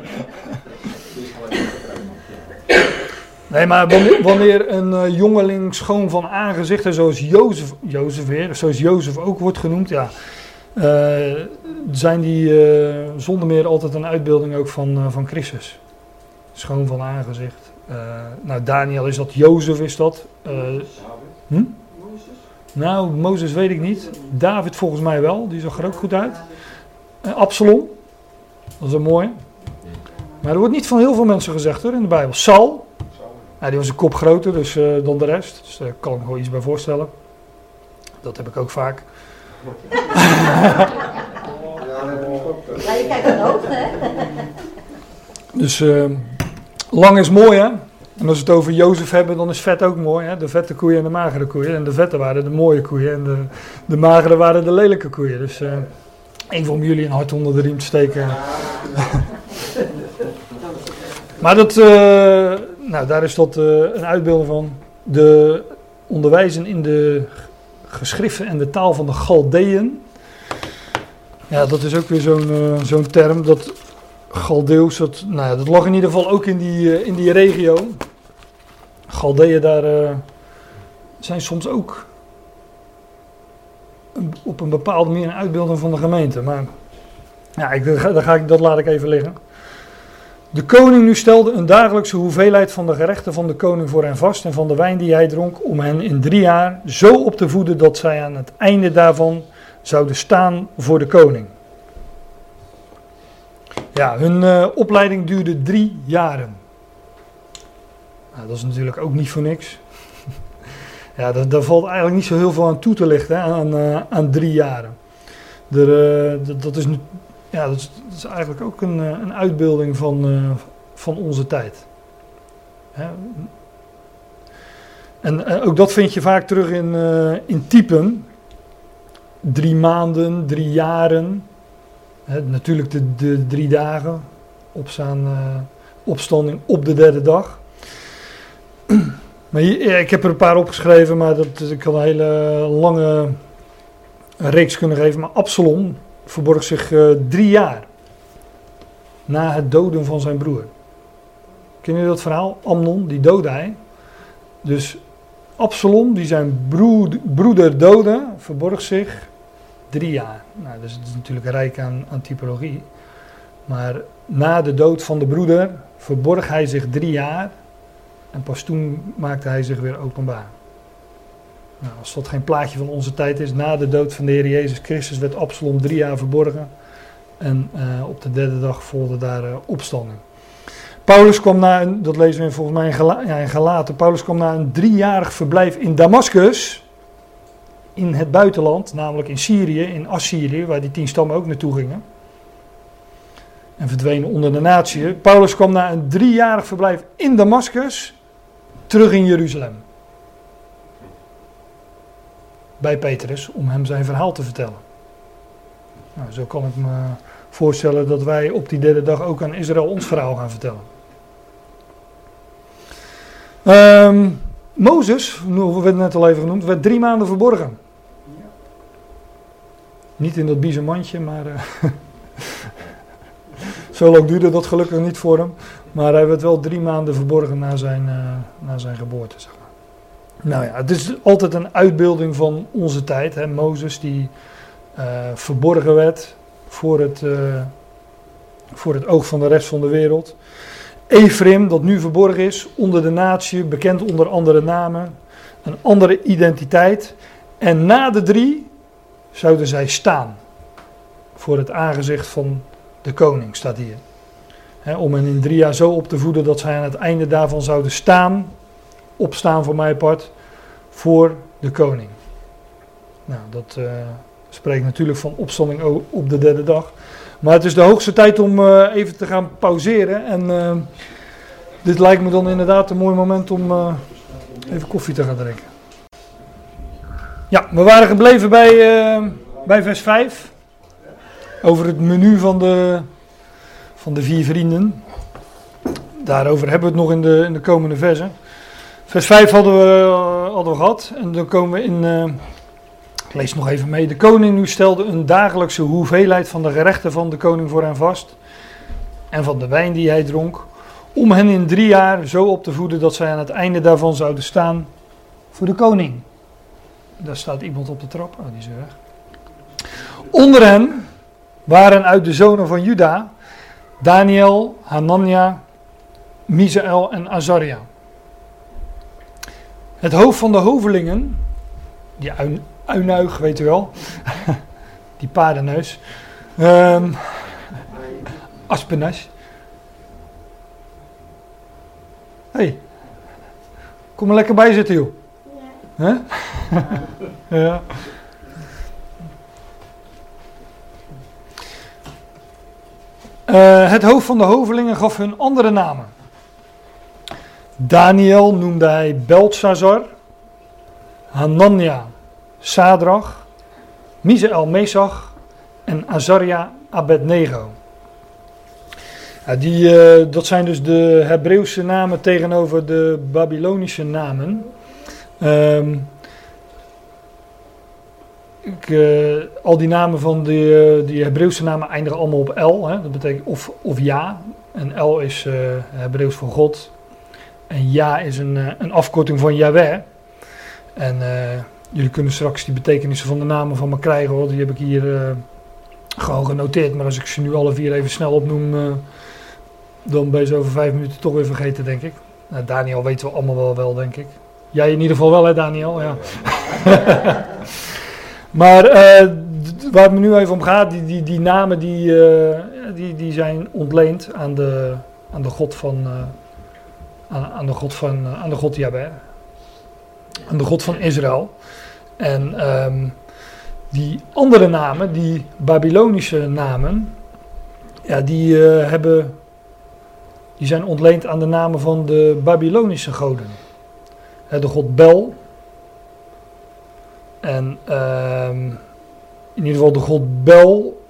Nee, maar wanneer, een eh, jongeling schoon van aangezicht, zoals Jozef, Jozef zoals Jozef ook wordt genoemd, ja, eh, zijn die zonder meer altijd een uitbeelding ook van, van Christus. Schoon van aangezicht. Nou, Daniel is dat, Jozef is dat. Hm? Nou, Mozes weet ik niet. David volgens mij wel, die zag er ook goed uit. Eh, Absalom, dat is een mooie. Maar er wordt niet van heel veel mensen gezegd hoor in de Bijbel. Saul, ja, die was een kop groter dus, eh, dan de rest. Dus daar kan ik me gewoon iets bij voorstellen. Dat heb ik ook vaak. Ja, je kijkt hoogte, hè? Dus eh, lang is mooi, hè? En als we het over Jozef hebben, dan is vet ook mooi. Hè? De vette koeien en de magere koeien. En de vette waren de mooie koeien en de, de magere waren de lelijke koeien. Dus eh, even om jullie een hart onder de riem te steken. maar dat, eh, nou, daar is dat eh, een uitbeelding van. De onderwijzen in de geschriften en de taal van de Galdeën. Ja, dat is ook weer zo'n eh, zo'n term. Dat Galdeeuws, dat, nou ja, dat lag in ieder geval ook in die, eh, in die regio. Galdeeën daar eh, zijn soms ook op een bepaalde manier een uitbeelding van de gemeente. Maar ja, ik, ga ik, dat laat ik even liggen. De koning nu stelde een dagelijkse hoeveelheid van de gerechten van de koning voor hen vast en van de wijn die hij dronk, om hen in drie jaar zo op te voeden dat zij aan het einde daarvan zouden staan voor de koning. Ja, hun eh, opleiding duurde drie jaren. Nou, dat is natuurlijk ook niet voor niks. ja, daar, valt eigenlijk niet zo heel veel aan toe te lichten, hè, aan, eh, aan drie jaren. Eh, dat, is, ja, dat, is, eigenlijk ook een, een uitbeelding van, van onze tijd. Hè? En ook dat vind je vaak terug in, in typen. Drie maanden, drie jaren. Natuurlijk de, de drie dagen. Opstaan, eh, opstanding op de derde dag. Maar ik heb er een paar opgeschreven, maar dat, ik had een hele lange reeks kunnen geven. Maar Absalom verborg zich eh, drie jaar na het doden van zijn broer. Ken je dat verhaal? Amnon, die doodde hij. Dus Absalom, die zijn broed- broeder doodde, verborg zich drie jaar. Nou, dus het is natuurlijk rijk aan, aan typologie. Maar na de dood van de broeder verborg hij zich drie jaar. En pas toen maakte hij zich weer openbaar. Nou, als dat geen plaatje van onze tijd is, na de dood van de Heer Jezus Christus werd Absalom drie jaar verborgen. En eh, op de derde dag volgde daar eh, opstanding. Paulus kwam na, een, dat lezen we volgens mij in, ja, in Paulus kwam na een driejarig verblijf in Damascus, in het buitenland, namelijk in Syrië, in Assyrië, waar die tien stammen ook naartoe gingen. En verdwenen onder de natie. Paulus kwam na een driejarig verblijf in Damascus terug in Jeruzalem. Bij Petrus om hem zijn verhaal te vertellen. Nou, zo kan ik me voorstellen dat wij op die derde dag ook aan Israël ons verhaal gaan vertellen. Ehm, Mozes, we werden het net al even genoemd, werd drie maanden verborgen. Niet in dat biezenmandje, maar eh, zo lang duurde dat gelukkig niet voor hem. Maar hij werd wel drie maanden verborgen na zijn, eh, na zijn geboorte. Zeg maar. Nou ja, het is altijd een uitbeelding van onze tijd. Hè? Mozes die eh, verborgen werd voor het, voor het oog van de rest van de wereld. Ephraim, dat nu verborgen is onder de natie, bekend onder andere namen, een andere identiteit. En na de drie zouden zij staan voor het aangezicht van de koning, staat hier. Om hen in drie jaar zo op te voeden dat zij aan het einde daarvan zouden staan, opstaan voor mijn part, voor de koning. Nou, dat eh, spreekt natuurlijk van opstanding op de derde dag. Maar het is de hoogste tijd om eh, even te gaan pauzeren. En eh, dit lijkt me dan inderdaad een mooi moment om even koffie te gaan drinken. Ja, we waren gebleven bij, eh, bij vers 5. Over het menu van de, van de vier vrienden. Daarover hebben we het nog in de, in de komende versen. Vers 5 hadden we, eh, hadden we gehad. En dan komen we in. eh, ik lees nog even mee. De koning nu stelde een dagelijkse hoeveelheid van de gerechten van de koning voor hen vast. En van de wijn die hij dronk. Om hen in drie jaar zo op te voeden dat zij aan het einde daarvan zouden staan voor de koning. Daar staat iemand op de trap. Oh, die is weg. Onder hen waren uit de zonen van Juda Daniel, Hanania, Misaël en Azaria. Het hoofd van de hovelingen, die uinuig, weet u wel, die paardenneus, ehm Aspenas. hey, kom er lekker bij zitten, joh. Ja. Eh, het hoofd van de hovelingen gaf hun andere namen. Daniel noemde hij Beltzazar, Hanania Sadrach, Misael Mesach en Azaria Abednego. Die, eh, dat zijn dus de Hebreeuwse namen tegenover de Babylonische namen. Ehm, ik, eh, al die namen van die, eh, die Hebreeuwse namen eindigen allemaal op L. Hè? Dat betekent of, of ja. En L is uh, Hebreeuws voor God. En ja is een, een afkorting van Yahweh. En jullie kunnen straks die betekenissen van de namen van me krijgen. Hoor. Die heb ik hier gewoon genoteerd. Maar als ik ze nu alle vier even snel opnoem, dan ben je ze over vijf minuten toch weer vergeten, denk ik. Nou, Daniel weten we allemaal wel, wel, denk ik. Jij in ieder geval wel, hè, Daniel? Ja. maar uh, waar het me nu even om gaat, die, die, die namen die, uh, die, die zijn ontleend aan de, aan de God van, uh, aan, aan, de God van, aan de God. Aan de God van Israël. En um, die andere namen, die Babylonische namen, ja, die hebben die zijn ontleend aan de namen van de Babylonische goden. De god Bel. En uh, in ieder geval de god Bel.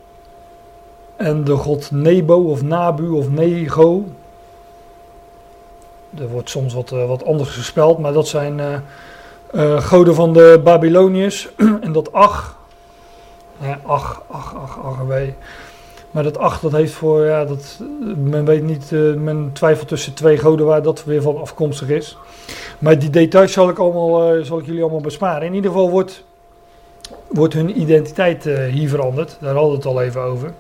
En de god Nebo of Nabu of Nego. Er wordt soms wat, uh, wat anders gespeld, maar dat zijn uh, uh, goden van de Babyloniërs. en dat Ach. Ja, ach, ach, ach, ach. Maar dat 8, dat heeft voor, ja, dat, men weet niet, uh, men twijfelt tussen twee goden waar dat weer van afkomstig is. Maar die details zal ik, allemaal, uh, zal ik jullie allemaal besparen. In ieder geval wordt, wordt hun identiteit hier veranderd, daar hadden we het al even over.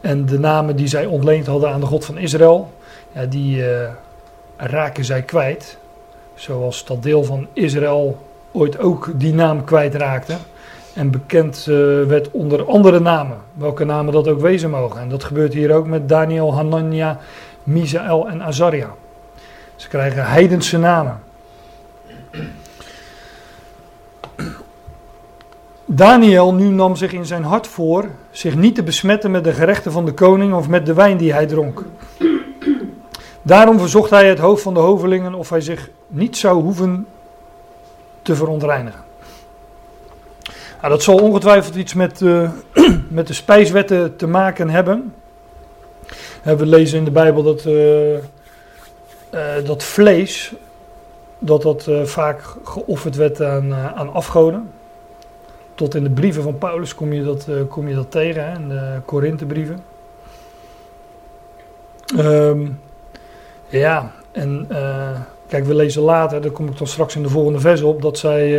En de namen die zij ontleend hadden aan de God van Israël, ja, die raken zij kwijt. Zoals dat deel van Israël ooit ook die naam kwijtraakte en bekend uh, werd onder andere namen. Welke namen dat ook wezen mogen. En dat gebeurt hier ook met Daniel, Hanania, Misael en Azaria. Ze krijgen heidense namen. Daniel nu nam zich in zijn hart voor zich niet te besmetten met de gerechten van de koning of met de wijn die hij dronk. Daarom verzocht hij het hoofd van de hovelingen of hij zich niet zou hoeven te verontreinigen. Dat zal ongetwijfeld iets met, uh, met de spijswetten te maken hebben. We lezen in de Bijbel dat, uh, dat vlees, dat dat vaak geofferd werd aan, aan afgoden. Tot in de brieven van Paulus kom je dat, kom je dat tegen, hè, in de Korinthebrieven. Um, ja, en kijk, we lezen later, daar kom ik dan straks in de volgende vers op, dat zij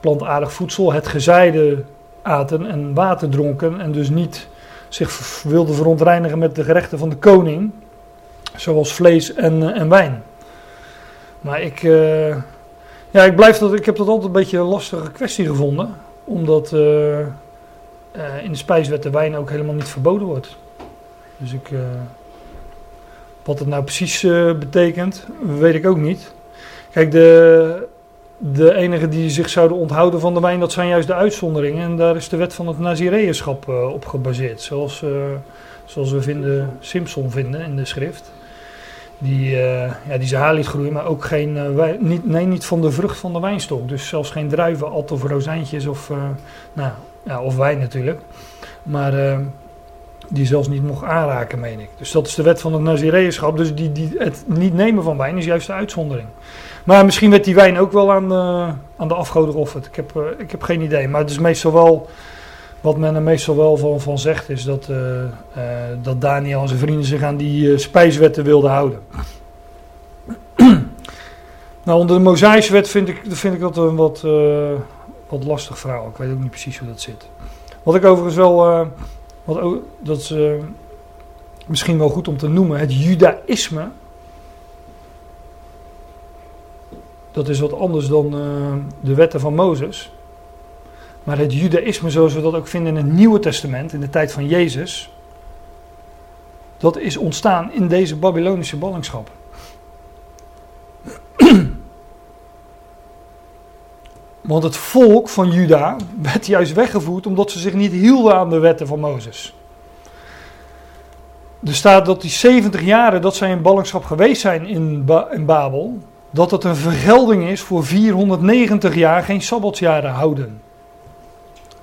plantaardig voedsel, het gezeide aten en water dronken en dus niet zich wilden verontreinigen met de gerechten van de koning, zoals vlees en, eh, en wijn. Maar ik, uh, ja, ik, blijf dat, ik heb dat altijd een beetje een lastige kwestie gevonden, omdat uh, in de spijswet de wijn ook helemaal niet verboden wordt. Dus ik, wat het nou precies betekent, weet ik ook niet. Kijk, de, de enigen die zich zouden onthouden van de wijn, dat zijn juist de uitzonderingen. En daar is de wet van het Nazireënschap uh, op gebaseerd. Zoals, uh, zoals we vinden, Simpson vinden in de schrift. Die, uh, ja, die zijn haar liet groeien, maar ook geen, niet, nee, niet van de vrucht van de wijnstok. Dus zelfs geen druiven, alt of rozijntjes of, nou, ja, of wijn natuurlijk. Maar die zelfs niet mocht aanraken, meen ik. Dus dat is de wet van het Nazireënschap. Dus die, die, het niet nemen van wijn is juist de uitzondering. Maar misschien werd die wijn ook wel aan, uh, aan de afgoden geofferd. Ik heb, uh, ik heb geen idee. Maar het is meestal wel, wat men er meestal wel van, van zegt, is dat, uh, dat Daniel en zijn vrienden zich aan die spijswetten wilden houden. nou, onder de Mosaïsche wet vind ik, vind ik dat een wat, wat lastig verhaal. Ik weet ook niet precies hoe dat zit. Wat ik overigens wel, wat dat is misschien wel goed om te noemen, het judaïsme Dat is wat anders dan uh, de wetten van Mozes. Maar het judaïsme zoals we dat ook vinden in het Nieuwe Testament, in de tijd van Jezus, dat is ontstaan in deze Babylonische ballingschap. Want het volk van Juda werd juist weggevoerd omdat ze zich niet hielden aan de wetten van Mozes. er staat dat die 70 jaren dat zij in ballingschap geweest zijn in, in Babel, dat het een vergelding is voor 490 jaar geen sabbatsjaren houden.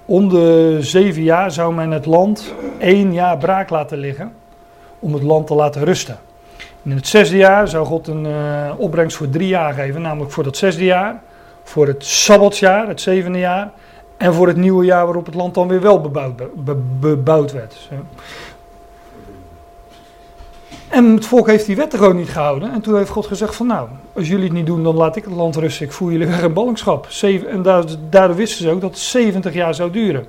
Om de zeven jaar zou men het land één jaar braak laten liggen, om het land te laten rusten. In het zesde jaar zou God een uh, opbrengst voor drie jaar geven, namelijk voor dat zesde jaar, voor het sabbatsjaar, het zevende jaar, en voor het nieuwe jaar waarop het land dan weer wel bebouwd, be, bebouwd werd. En het volk heeft die wetten gewoon niet gehouden. En toen heeft God gezegd van nou, als jullie het niet doen, dan laat ik het land rusten. Ik voer jullie weg in ballingschap. En daardoor wisten ze ook dat het 70 jaar zou duren.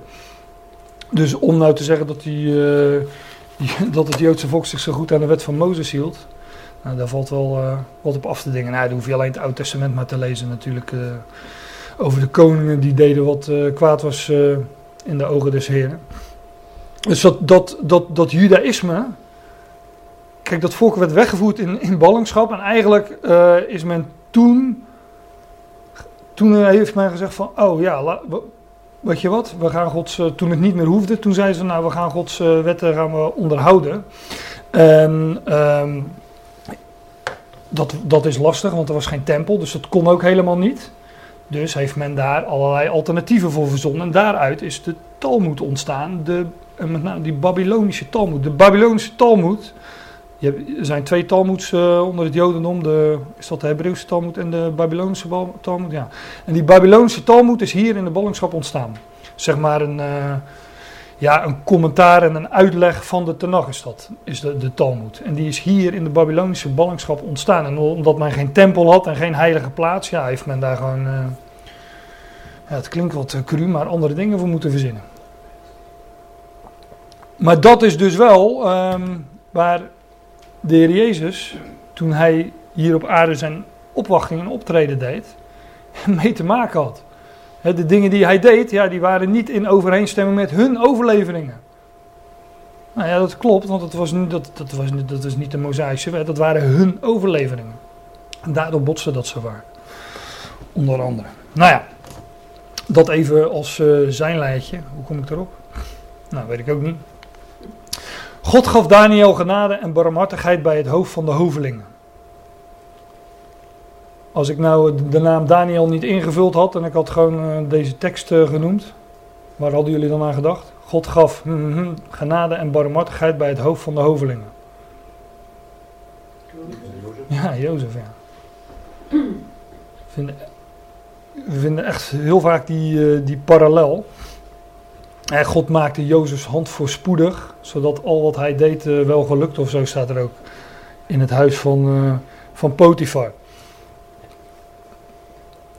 Dus om nou te zeggen dat, die, uh, dat het Joodse volk zich zo goed aan de wet van Mozes hield. Nou, daar valt wel uh, wat op af te dingen. Nou, dan hoef je alleen het Oude Testament maar te lezen natuurlijk. Uh, over de koningen die deden wat kwaad was in de ogen des Heren. Dus dat, dat, dat judaïsme, Kijk, dat volk werd weggevoerd in, in ballingschap. En eigenlijk uh, is men toen. Toen heeft men gezegd van. Oh ja, weet je wat? We gaan Gods. Uh, toen het niet meer hoefde. Toen zeiden ze. Nou, we gaan Gods uh, wetten gaan we onderhouden. En. Um, dat, dat is lastig, want er was geen tempel. Dus dat kon ook helemaal niet. Dus heeft men daar allerlei alternatieven voor verzonnen. En daaruit is de Talmud ontstaan. De, met name die Babylonische Talmud. De Babylonische Talmud er zijn twee Talmuds uh, onder het Jodendom. De, is dat de Hebreeuwse Talmud en de Babylonische Talmud? Ja. En die Babylonische Talmud is hier in de ballingschap ontstaan. Zeg maar een, uh, ja, een commentaar en een uitleg van de Tanach is dat, is de, de Talmud. En die is hier in de Babylonische ballingschap ontstaan. En omdat men geen tempel had en geen heilige plaats, ja, heeft men daar gewoon, uh, ja, het klinkt wat cru, maar andere dingen voor moeten verzinnen. Maar dat is dus wel um, waar de Heer Jezus, toen hij hier op aarde zijn opwachting en optreden deed, mee te maken had. De dingen die hij deed, ja, die waren niet in overeenstemming met hun overleveringen. Nou ja, dat klopt, want dat was, dat, dat was, dat was niet de Mosaïsche wet, dat waren hun overleveringen. En daardoor botste dat zo waar. Onder andere. Nou ja, dat even als uh, zijn lijstje. Hoe kom ik erop? Nou, weet ik ook niet. God gaf Daniel genade en barmhartigheid bij het hoofd van de hovelingen. Als ik nou de naam Daniel niet ingevuld had en ik had gewoon eh, deze tekst eh, genoemd, waar hadden jullie dan aan gedacht? God gaf hm, hm, hm, genade en barmhartigheid bij het hoofd van de hovelingen. Ja, Jozef, ja. We vinden, echt heel vaak die, uh, die parallel. God maakte Jozefs hand voorspoedig, zodat al wat hij deed uh, wel gelukt of zo staat er ook in het huis van, uh, van Potifar.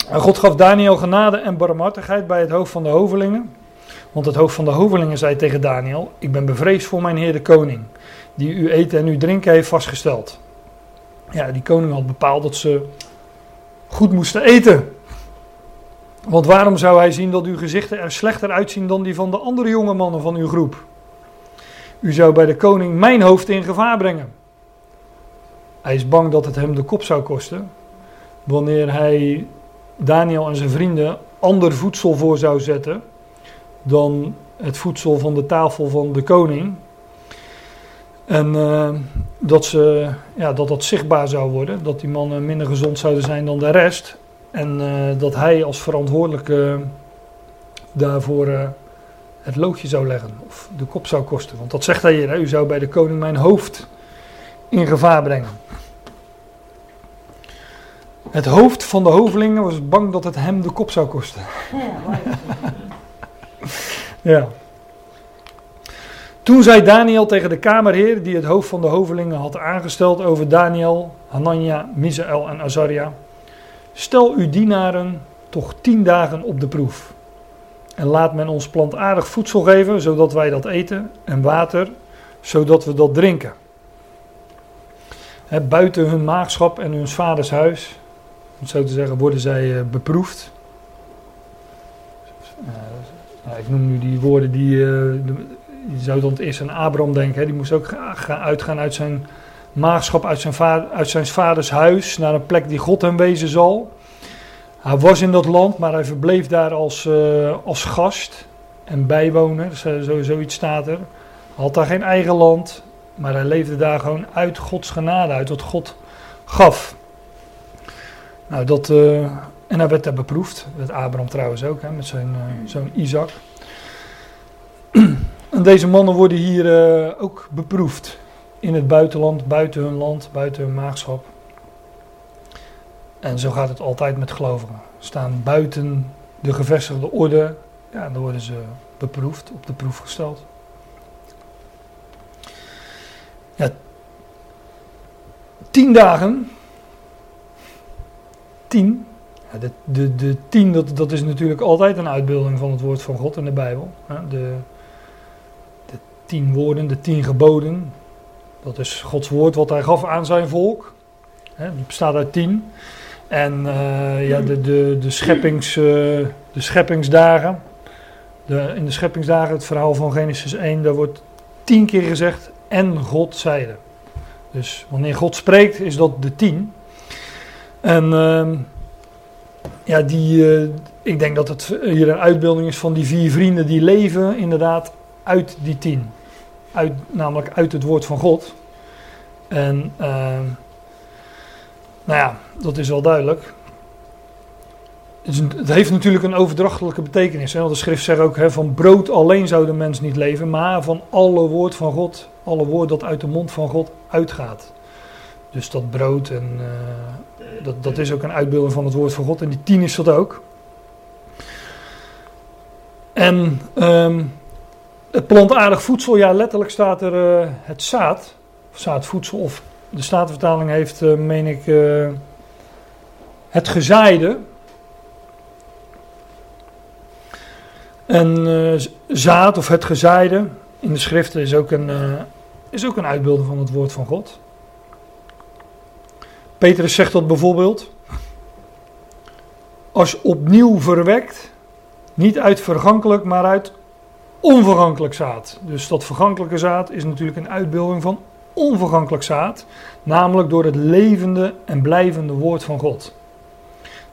En God gaf Daniel genade en barmhartigheid bij het hoofd van de hovelingen. Want het hoofd van de hovelingen zei tegen Daniel: Ik ben bevreesd voor mijn heer de koning, die u eten en u drinken heeft vastgesteld. Ja, die koning had bepaald dat ze goed moesten eten. Want waarom zou hij zien dat uw gezichten er slechter uitzien dan die van de andere jonge mannen van uw groep? U zou bij de koning mijn hoofd in gevaar brengen. Hij is bang dat het hem de kop zou kosten. Wanneer hij Daniel en zijn vrienden ander voedsel voor zou zetten dan het voedsel van de tafel van de koning. En uh, dat, ze, ja, dat dat zichtbaar zou worden, dat die mannen minder gezond zouden zijn dan de rest. En uh, dat hij als verantwoordelijke daarvoor uh, het loodje zou leggen of de kop zou kosten. Want dat zegt hij hier, hè? u zou bij de koning mijn hoofd in gevaar brengen. Het hoofd van de hovelingen was bang dat het hem de kop zou kosten. Ja. ja. Toen zei Daniel tegen de kamerheer die het hoofd van de hovelingen had aangesteld over Daniel, Hanania, Misael en Azaria. Stel uw dienaren toch tien dagen op de proef. En laat men ons plantaardig voedsel geven, zodat wij dat eten, en water, zodat we dat drinken. buiten hun maagschap en hun vaders huis, om zo te zeggen, worden zij uh, beproefd. Uh, ik noem nu die woorden die, de, je zou dan eerst aan Abraham denken. Die moest ook gaan uitgaan uit zijn maagschap uit zijn, vader, uit zijn vaders huis naar een plek die God hem wezen zal. Hij was in dat land, maar hij verbleef daar als, uh, als gast en bijwoner, zo, zoiets staat er. Had daar geen eigen land, Maar hij leefde daar gewoon uit Gods genade, uit wat God gaf. Nou, dat, eh, en hij werd daar beproefd. Met Abraham trouwens ook, hè, met zijn uh, zoon Isaac. en deze mannen worden hier ook beproefd. In het buitenland, buiten hun land, buiten hun maagschap. En zo gaat het altijd met gelovigen. Staan buiten de gevestigde orde. Ja, dan worden ze beproefd, op de proef gesteld. Ja, tien dagen. Tien. Ja, de, de, de tien, dat, dat is natuurlijk altijd een uitbeelding van het woord van God in de Bijbel. De, de tien woorden, de tien geboden. Dat is Gods woord wat hij gaf aan zijn volk. Het bestaat uit tien. En uh, ja, de, de, de, scheppings, uh, de scheppingsdagen. De, in de scheppingsdagen, het verhaal van Genesis 1, daar wordt tien keer gezegd en God zeide. Dus wanneer God spreekt, is dat de tien. En uh, ja, die, uh, ik denk dat het hier een uitbeelding is van die vier vrienden die leven inderdaad uit die tien. Uit, namelijk uit het woord van God. En ehm, nou ja, dat is wel duidelijk. Het heeft natuurlijk een overdrachtelijke betekenis. Hè? Want de schrift zegt ook: hè, van brood alleen zou de mens niet leven, maar van alle woord van God, alle woord dat uit de mond van God uitgaat. Dus dat brood, en, uh, dat, dat is ook een uitbeelding van het woord van God. En die tien is dat ook. En um, het plantaardig voedsel, ja, letterlijk staat er uh, het zaad, zaadvoedsel, of de Statenvertaling heeft, uh, meen ik, het gezaaide. En zaad of het gezaaide in de schriften is ook, een, is ook een uitbeelding van het woord van God. Petrus zegt dat bijvoorbeeld. Als opnieuw verwekt, niet uit vergankelijk, maar uit onvergankelijk zaad. Dus dat vergankelijke zaad is natuurlijk een uitbeelding van onvergankelijk zaad, namelijk door het levende en blijvende woord van God.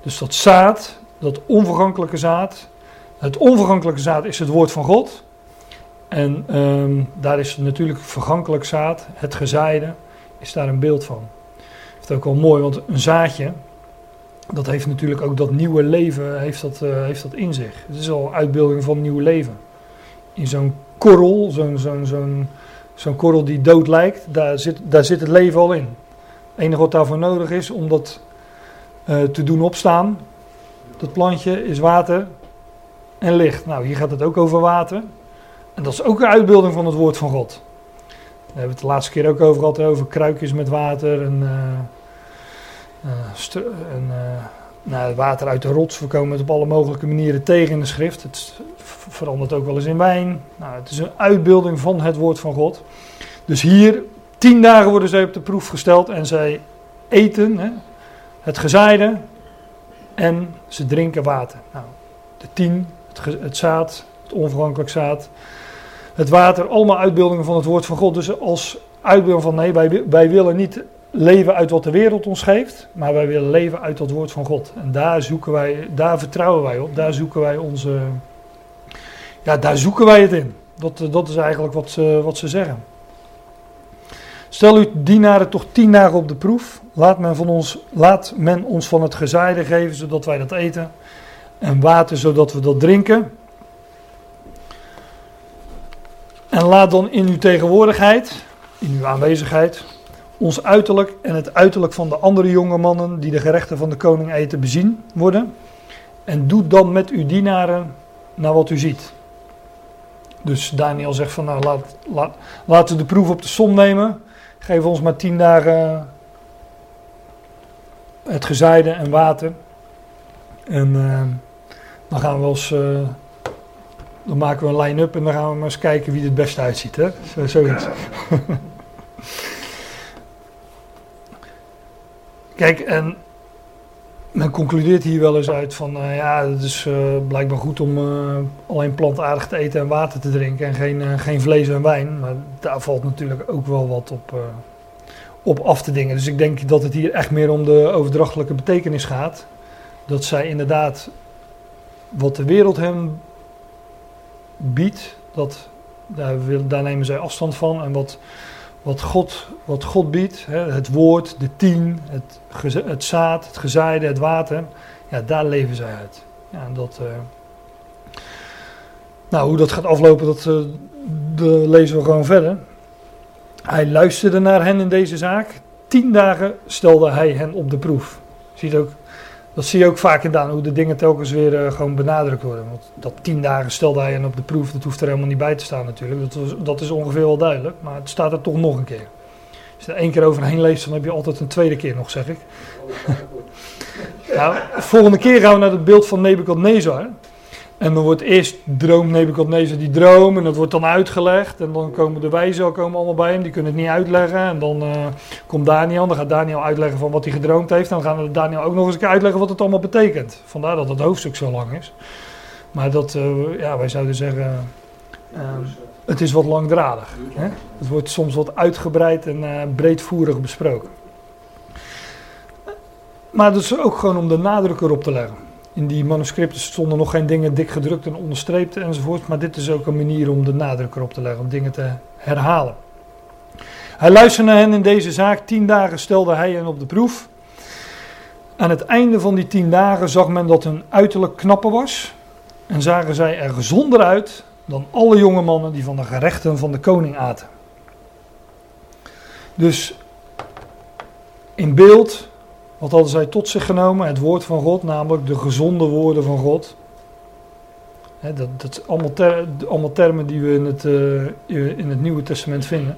Dus dat zaad, dat onvergankelijke zaad, het onvergankelijke zaad is het woord van God. En um, daar is natuurlijk vergankelijk zaad, het gezaaide, is daar een beeld van. Het is ook wel mooi, want een zaadje, dat heeft natuurlijk ook dat nieuwe leven, heeft dat, uh, heeft dat in zich. Het is al een uitbeelding van nieuw leven. In zo'n korrel, zo'n korrel die dood lijkt, daar zit, daar zit het leven al in. Het enige wat daarvoor nodig is om dat uh, te doen opstaan, dat plantje, is water en licht. Nou, hier gaat het ook over water. En dat is ook een uitbeelding van het woord van God. Daar hebben we het de laatste keer ook over gehad, over kruikjes met water en, uh, en nou, water uit de rots. We komen het op alle mogelijke manieren tegen in de schrift. Het verandert ook wel eens in wijn. Nou, het is een uitbeelding van het woord van God. Dus hier, tien dagen worden zij op de proef gesteld en zij eten hè, het gezaaide en ze drinken water. Nou, de tien het zaad, het onvergankelijk zaad, het water, allemaal uitbeeldingen van het woord van God. Dus als uitbeelding van nee, wij, wij willen niet leven uit wat de wereld ons geeft, maar wij willen leven uit het woord van God. En daar zoeken wij, daar vertrouwen wij op, daar zoeken wij onze, ja, daar zoeken wij het in. Dat, dat is eigenlijk wat ze, wat ze zeggen. Stel uw dienaren toch tien dagen op de proef. Laat men, van ons, laat men ons van het gezaaide geven, zodat wij dat eten en water zodat we dat drinken. En laat dan in uw tegenwoordigheid, in uw aanwezigheid, ons uiterlijk en het uiterlijk van de andere jonge mannen die de gerechten van de koning eten bezien worden. En doe dan met uw dienaren naar wat u ziet. Dus Daniel zegt van nou laat, laat, laten we de proef op de som nemen. Geef ons maar tien dagen het gezaaide en water. En uh, dan gaan we eens, uh, dan maken we een line-up en dan gaan we maar eens kijken wie er het beste uitziet. Hè? Zo, zoiets. Kijk, en men concludeert hier wel eens uit van, uh, ja, het is uh, blijkbaar goed om alleen plantaardig te eten en water te drinken en geen, geen vlees en wijn. Maar daar valt natuurlijk ook wel wat op, op af te dingen. Dus ik denk dat het hier echt meer om de overdrachtelijke betekenis gaat. Dat zij inderdaad wat de wereld hem biedt, dat, daar, daar nemen zij afstand van. En wat, wat God, wat God biedt, hè, het woord, de tien, het, het zaad, het gezaaide, het water, ja, daar leven zij uit. Ja, en dat, eh, nou, hoe dat gaat aflopen, dat eh, de lezen we gewoon verder. Hij luisterde naar hen in deze zaak. Tien dagen stelde hij hen op de proef. Ziet ook, dat zie je ook vaak in Daan, hoe de dingen telkens weer eh, gewoon benadrukt worden. Want dat tien dagen stelde hij hen op de proef, dat hoeft er helemaal niet bij te staan natuurlijk. Dat, was, dat is ongeveer wel duidelijk, maar het staat er toch nog een keer. Als je er één keer overheen leest, dan heb je altijd een tweede keer nog, zeg ik. nou, de volgende keer gaan we naar het beeld van Nebukadnezar. En dan wordt eerst droomt Nebukadnezar die droom en dat wordt dan uitgelegd. En dan komen de wijzen komen allemaal bij hem, die kunnen het niet uitleggen. En dan eh, komt Daniel, dan gaat Daniel uitleggen van wat hij gedroomd heeft. Dan gaan Daniel ook nog eens een keer uitleggen wat het allemaal betekent. Vandaar dat het hoofdstuk zo lang is. Maar dat, eh, ja, wij zouden zeggen, eh, het is wat langdradig. Hè? Het wordt soms wat uitgebreid en breedvoerig besproken. Maar dat is ook gewoon om de nadruk erop te leggen. In die manuscripten stonden nog geen dingen dik gedrukt en onderstreept enzovoort. Maar dit is ook een manier om de nadruk erop te leggen, om dingen te herhalen. Hij luisterde naar hen in deze zaak. Tien dagen stelde hij hen op de proef. Aan het einde van die tien dagen zag men dat hun uiterlijk knapper was. En zagen zij er gezonder uit dan alle jonge mannen die van de gerechten van de koning aten. Dus in beeld wat hadden zij tot zich genomen? Het woord van God, namelijk de gezonde woorden van God. Dat, dat zijn allemaal, allemaal termen die we in het, eh, in het Nieuwe Testament vinden.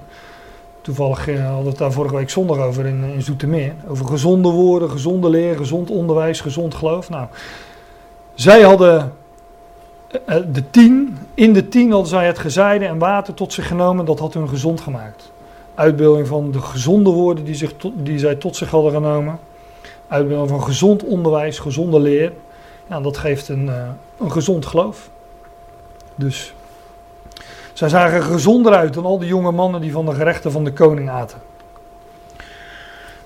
Toevallig eh, hadden we het daar vorige week zondag over in, in Zoetermeer. Over gezonde woorden, gezonde leer, gezond onderwijs, gezond geloof. Nou, zij hadden eh, eh, de tien, in de tien hadden zij het gezaaide en water tot zich genomen. Dat had hun gezond gemaakt. Uitbeelding van de gezonde woorden die, zich die zij tot zich hadden genomen uitbeelding van gezond onderwijs, gezonde leer. Ja, dat geeft een, eh, een gezond geloof. Dus zij zagen er gezonder uit dan al die jonge mannen die van de gerechten van de koning aten.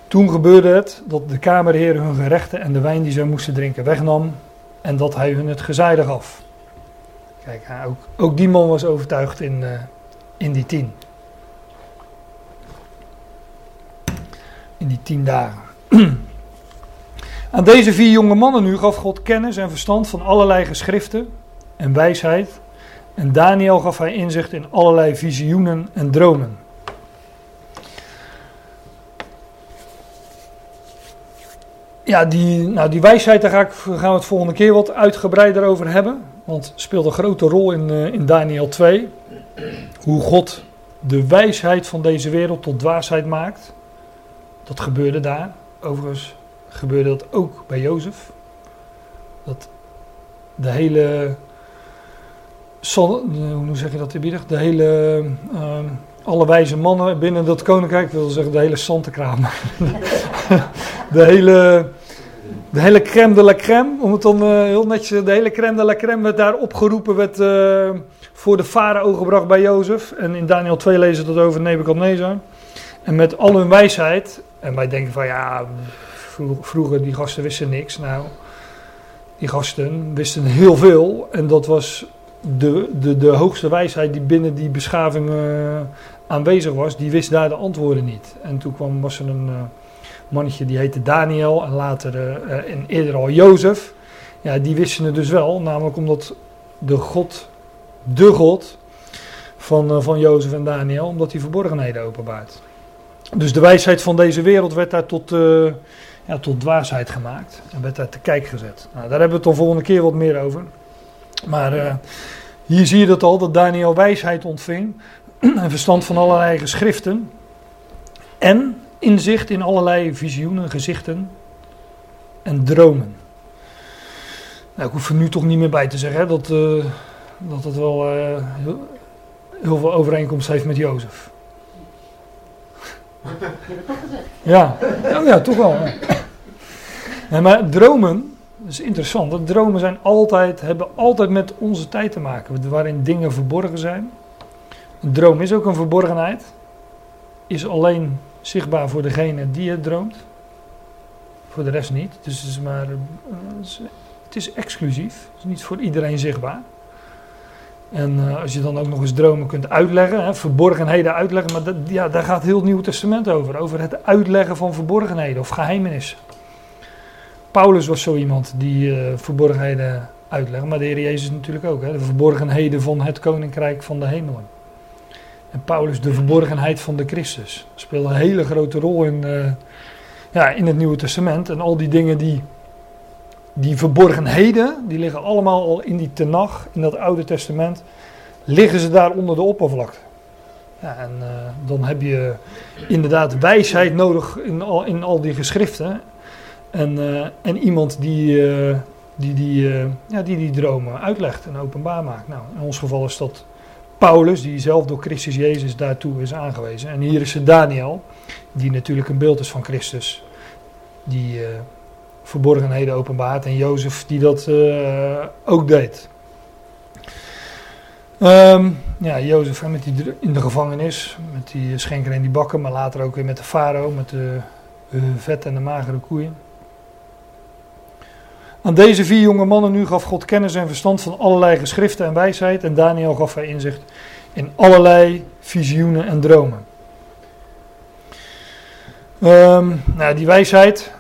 Toen gebeurde het dat de kamerheer hun gerechten en de wijn die zij moesten drinken wegnam en dat hij hun het gezaaide gaf. Kijk, ook, ook die man was overtuigd in, eh, in die tien. In die tien dagen. Aan deze vier jonge mannen nu gaf God kennis en verstand van allerlei geschriften en wijsheid. En Daniel gaf hij inzicht in allerlei visioenen en dromen. Ja, die, nou die wijsheid, daar ga ik, gaan we het volgende keer wat uitgebreider over hebben. Want speelt een grote rol in, uh, in Daniel 2. Hoe God de wijsheid van deze wereld tot dwaasheid maakt. Dat gebeurde daar. Overigens gebeurde dat ook bij Jozef. Dat de hele. Hoe zeg je dat eerbiedig? De hele. Uh, alle wijze mannen binnen dat koninkrijk, wil zeggen de hele Santekraam. de hele. De hele crème de la crème, om het dan uh, heel netjes, de hele crème de la crème werd daar opgeroepen, werd uh, voor de farao gebracht bij Jozef. En in Daniel 2 lezen we dat over Nebukadnezar. En met al hun wijsheid, en wij denken van ja, vroeger die gasten wisten niks. Nou, die gasten wisten heel veel. En dat was de, de, de hoogste wijsheid die binnen die beschaving uh, aanwezig was. Die wist daar de antwoorden niet. En toen kwam, was er een uh, mannetje die heette Daniel. En later uh, en eerder al Jozef. Ja, die wisten het dus wel. Namelijk omdat de God, de God van, van Jozef en Daniel, omdat hij verborgenheden openbaart. Dus de wijsheid van deze wereld werd daar tot ja, tot dwaasheid gemaakt en werd daar te kijk gezet. Nou, daar hebben we het de volgende keer wat meer over. Maar uh, hier zie je dat al, dat Daniel wijsheid ontving en verstand van allerlei geschriften en inzicht in allerlei visioenen, gezichten en dromen. Nou, ik hoef er nu toch niet meer bij te zeggen dat, uh, dat het wel uh, heel, heel veel overeenkomst heeft met Jozef. Ja, ja, toch wel. Maar dromen, dat is interessant. Dromen zijn altijd, hebben altijd met onze tijd te maken, waarin dingen verborgen zijn. Een droom is ook een verborgenheid. Is alleen zichtbaar voor degene die het droomt. Voor de rest niet. Dus het is maar. Het is exclusief. Het is niet voor iedereen zichtbaar. En eh, als je dan ook nog eens dromen kunt uitleggen, hè, verborgenheden uitleggen, maar dat, ja, daar gaat heel het Nieuwe Testament over. Over het uitleggen van verborgenheden of geheimenissen. Paulus was zo iemand die uh, verborgenheden uitlegde, maar de Heer Jezus natuurlijk ook. Hè, de verborgenheden van het koninkrijk van de hemelen. En Paulus, de verborgenheid van de Christus, speelt een hele grote rol in, uh, ja, in het Nieuwe Testament. En al die dingen die die verborgenheden, die liggen allemaal al in die tenag, in dat Oude Testament, liggen ze daar onder de oppervlakte. Ja, en uh, dan heb je inderdaad wijsheid nodig in al, in al die geschriften. En, uh, en iemand die, uh, die, die, ja, die die dromen uitlegt en openbaar maakt. Nou, in ons geval is dat Paulus, die zelf door Christus Jezus daartoe is aangewezen. En hier is het Daniel, die natuurlijk een beeld is van Christus. Die verborgenheden openbaart. En Jozef die dat uh, ook deed. Um, ja, Jozef met die in de gevangenis, met die schenker en die bakken, maar later ook weer met de farao, met de uh, vet en de magere koeien. Aan deze vier jonge mannen nu gaf God kennis en verstand van allerlei geschriften en wijsheid. En Daniel gaf hij inzicht in allerlei visioenen en dromen. Um, nou, die wijsheid,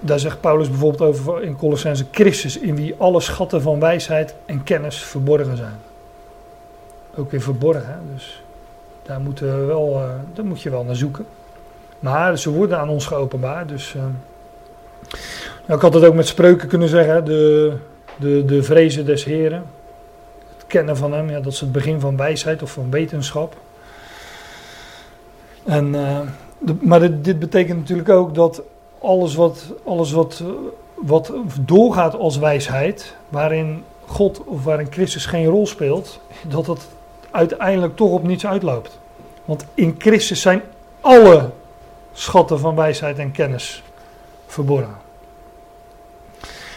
daar zegt Paulus bijvoorbeeld over in Colossense Christus, in wie alle schatten van wijsheid en kennis verborgen zijn. Ook weer verborgen, dus daar, moeten we wel, uh, daar moet je wel naar zoeken. Maar ze worden aan ons geopenbaard, dus... Nou, ik had het ook met spreuken kunnen zeggen, de, de, de vrezen des Heren. Het kennen van hem, ja, dat is het begin van wijsheid of van wetenschap. En, de, maar dit betekent natuurlijk ook dat alles wat, alles wat, wat doorgaat als wijsheid, waarin God of waarin Christus geen rol speelt, dat dat uiteindelijk toch op niets uitloopt. Want in Christus zijn alle schatten van wijsheid en kennis verborgen.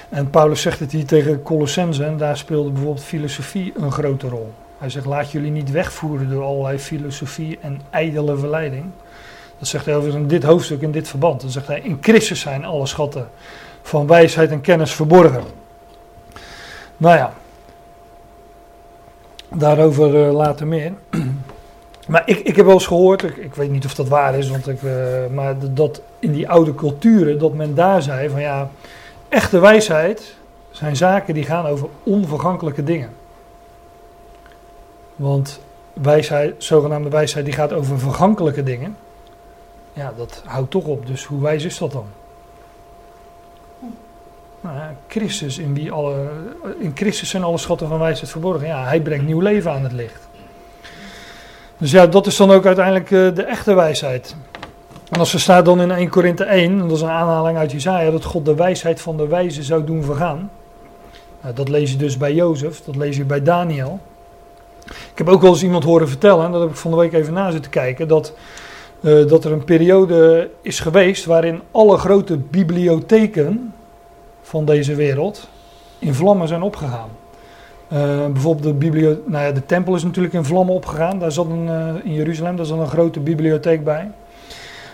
En Paulus zegt het hier tegen Colossense en daar speelde bijvoorbeeld filosofie een grote rol. Hij zegt: laat jullie niet wegvoeren door allerlei filosofie en ijdele verleiding. Dat zegt hij over in dit hoofdstuk, in dit verband. Dan zegt hij, in Christus zijn alle schatten van wijsheid en kennis verborgen. Nou ja, daarover uh, later meer. Maar ik, ik heb wel eens gehoord, ik, ik weet niet of dat waar is, want ik, uh, maar dat in die oude culturen, dat men daar zei van ja, echte wijsheid zijn zaken die gaan over onvergankelijke dingen. Want wijsheid, zogenaamde wijsheid, die gaat over vergankelijke dingen ja, dat houdt toch op. Dus hoe wijs is dat dan? Nou ja, Christus, in, wie alle, in Christus zijn alle schatten van wijsheid verborgen. Ja, hij brengt nieuw leven aan het licht. Dus ja, dat is dan ook uiteindelijk uh, de echte wijsheid. En als er staat dan in 1 Korinthe 1, dat is een aanhaling uit Jezaja, dat God de wijsheid van de wijze zou doen vergaan. Nou, dat lees je dus bij Jozef, dat lees je bij Daniel. Ik heb ook wel eens iemand horen vertellen, en dat heb ik van de week even na zitten kijken, dat uh, dat er een periode is geweest waarin alle grote bibliotheken van deze wereld in vlammen zijn opgegaan. Uh, bijvoorbeeld de, biblio nou ja, de tempel is natuurlijk in vlammen opgegaan. Daar zat een, uh, in Jeruzalem daar zat een grote bibliotheek bij.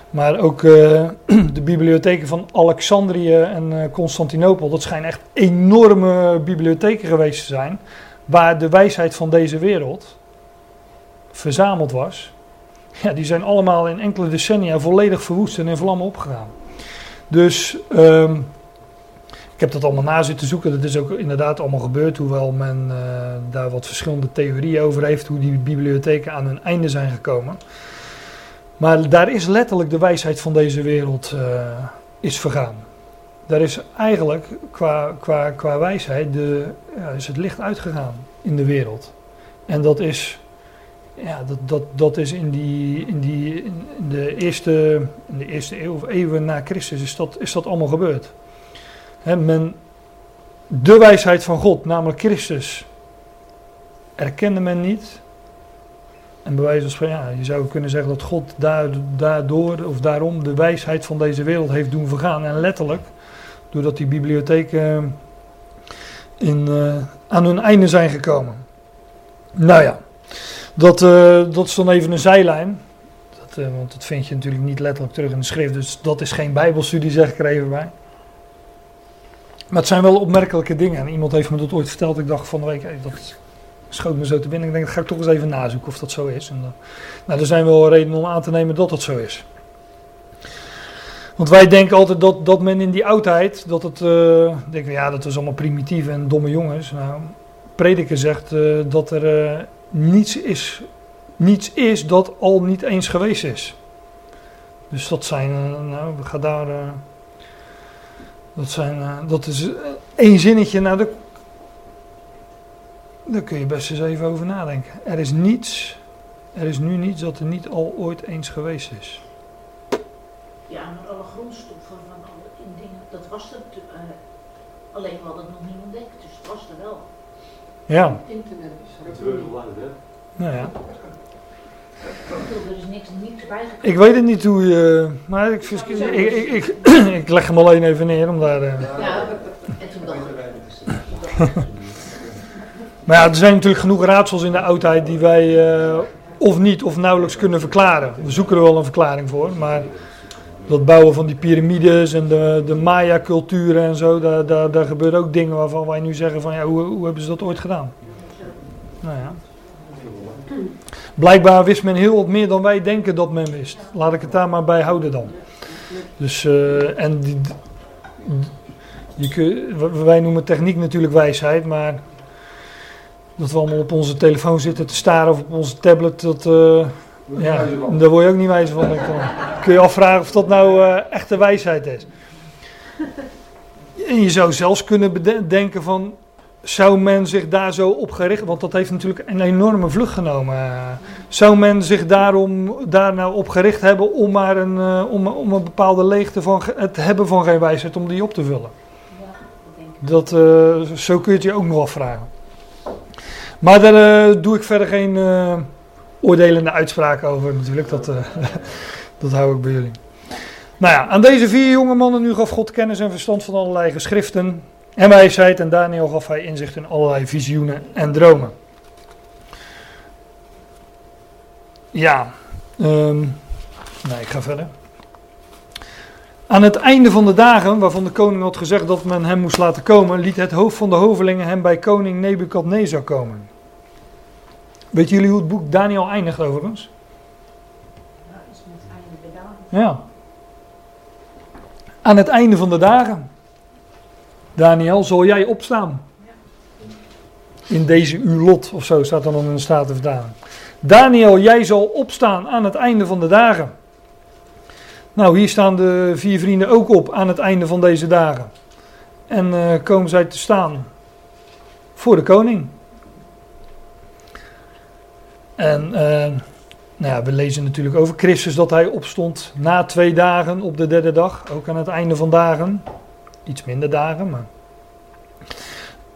Maar ook de bibliotheken van Alexandrië en Constantinopel, dat schijnen echt enorme bibliotheken geweest te zijn. Waar de wijsheid van deze wereld verzameld was ja, die zijn allemaal in enkele decennia volledig verwoest en in vlammen opgegaan. Dus um, ik heb dat allemaal na zitten zoeken. Dat is ook inderdaad allemaal gebeurd, hoewel men uh, daar wat verschillende theorieën over heeft, hoe die bibliotheken aan hun einde zijn gekomen. Maar daar is letterlijk de wijsheid van deze wereld uh, is vergaan. Daar is eigenlijk qua, qua, qua wijsheid de, is het licht uitgegaan in de wereld. En dat is ja, dat, dat, dat is in, die, in, die, de eerste, de eerste eeuw of eeuwen na Christus is dat, is dat allemaal gebeurd. He, men, de wijsheid van God, namelijk Christus, erkende men niet. En bij wijze van, ja, je zou kunnen zeggen dat God daardoor of daarom de wijsheid van deze wereld heeft doen vergaan. En letterlijk, doordat die bibliotheken in, uh, aan hun einde zijn gekomen. Nou ja. Dat, uh, dat is dan even een zijlijn. Dat, uh, want dat vind je natuurlijk niet letterlijk terug in de schrift. Dus dat is geen bijbelstudie, zeg ik er even bij. Maar het zijn wel opmerkelijke dingen. En iemand heeft me dat ooit verteld. Ik dacht van de week, hey, dat schoot me zo te binnen. Ik denk, dat ga ik toch eens even nazoeken of dat zo is. En dan, nou, er zijn wel redenen om aan te nemen dat dat zo is. Want wij denken altijd dat, dat men in die oudheid, dat het, uh, denken we, ja, dat was allemaal primitieve en domme jongens. Nou, prediker zegt dat er niets, is, niets is dat al niet eens geweest is. Dus dat zijn, nou, we gaan daar, dat zijn, dat is één zinnetje, nou, daar, daar kun je best eens even over nadenken. Er is niets, er is nu niets dat er niet al ooit eens geweest is. Ja, maar alle grondstoffen van alle dingen, dat was er uh, alleen we hadden het nog niet ontdekt, dus het was er wel. Ja. Internet is Nou ja. Er is niks, niks bijgekomen. Ik weet het niet hoe je. Maar ik, ik, ik, ik, ik leg hem alleen even neer om daar. Uh... Ja, en toen dacht ik. Maar ja, er zijn natuurlijk genoeg raadsels in de oudheid die wij uh, of niet of nauwelijks kunnen verklaren. We zoeken er wel een verklaring voor, maar dat bouwen van die piramides en de, de Maya-culturen en zo, daar, daar, daar gebeuren ook dingen waarvan wij nu zeggen van ja, hoe, hoe hebben ze dat ooit gedaan? Nou ja. Blijkbaar wist men heel wat meer dan wij denken dat men wist. Laat ik het daar maar bij houden dan. Dus, uh, en die, wij noemen techniek natuurlijk wijsheid, maar dat we allemaal op onze telefoon zitten te staren of op onze tablet, dat, uh, ja, daar word je ook niet wijzer van. Dan kun je afvragen of dat nou uh, echte wijsheid is. En je zou zelfs kunnen bedenken van, zou men zich daar zo op gericht, want dat heeft natuurlijk een enorme vlucht genomen. zou men zich daarom, daar nou op gericht hebben om maar een, uh, om, om een bepaalde leegte van het hebben van geen wijsheid, om die op te vullen? Dat, uh, zo kun je het je ook nog afvragen. Maar daar uh, doe ik verder geen oordelende uitspraken over natuurlijk. Dat, uh, dat hou ik bij jullie. Nou ja, aan deze vier jonge mannen nu gaf God kennis en verstand van allerlei geschriften en wijsheid. En Daniel gaf hij inzicht in allerlei visioenen en dromen. Ja, um, nee, ik ga verder. Aan het einde van de dagen, waarvan de koning had gezegd dat men hem moest laten komen, liet het hoofd van de hovelingen hem bij koning Nebukadnezar komen. Weet jullie hoe het boek Daniel eindigt overigens? Ja, is met het einde bedaan. Ja. Aan het einde van de dagen. Daniel, zal jij opstaan? In deze uw lot, of zo staat dan in de Statenvertaling. Daniel, jij zal opstaan aan het einde van de dagen. Nou, hier staan de vier vrienden ook op aan het einde van deze dagen. En uh, komen zij te staan voor de koning. En uh, nou ja, we lezen natuurlijk over Christus dat hij opstond na twee dagen op de derde dag. Ook aan het einde van dagen. Iets minder dagen, maar.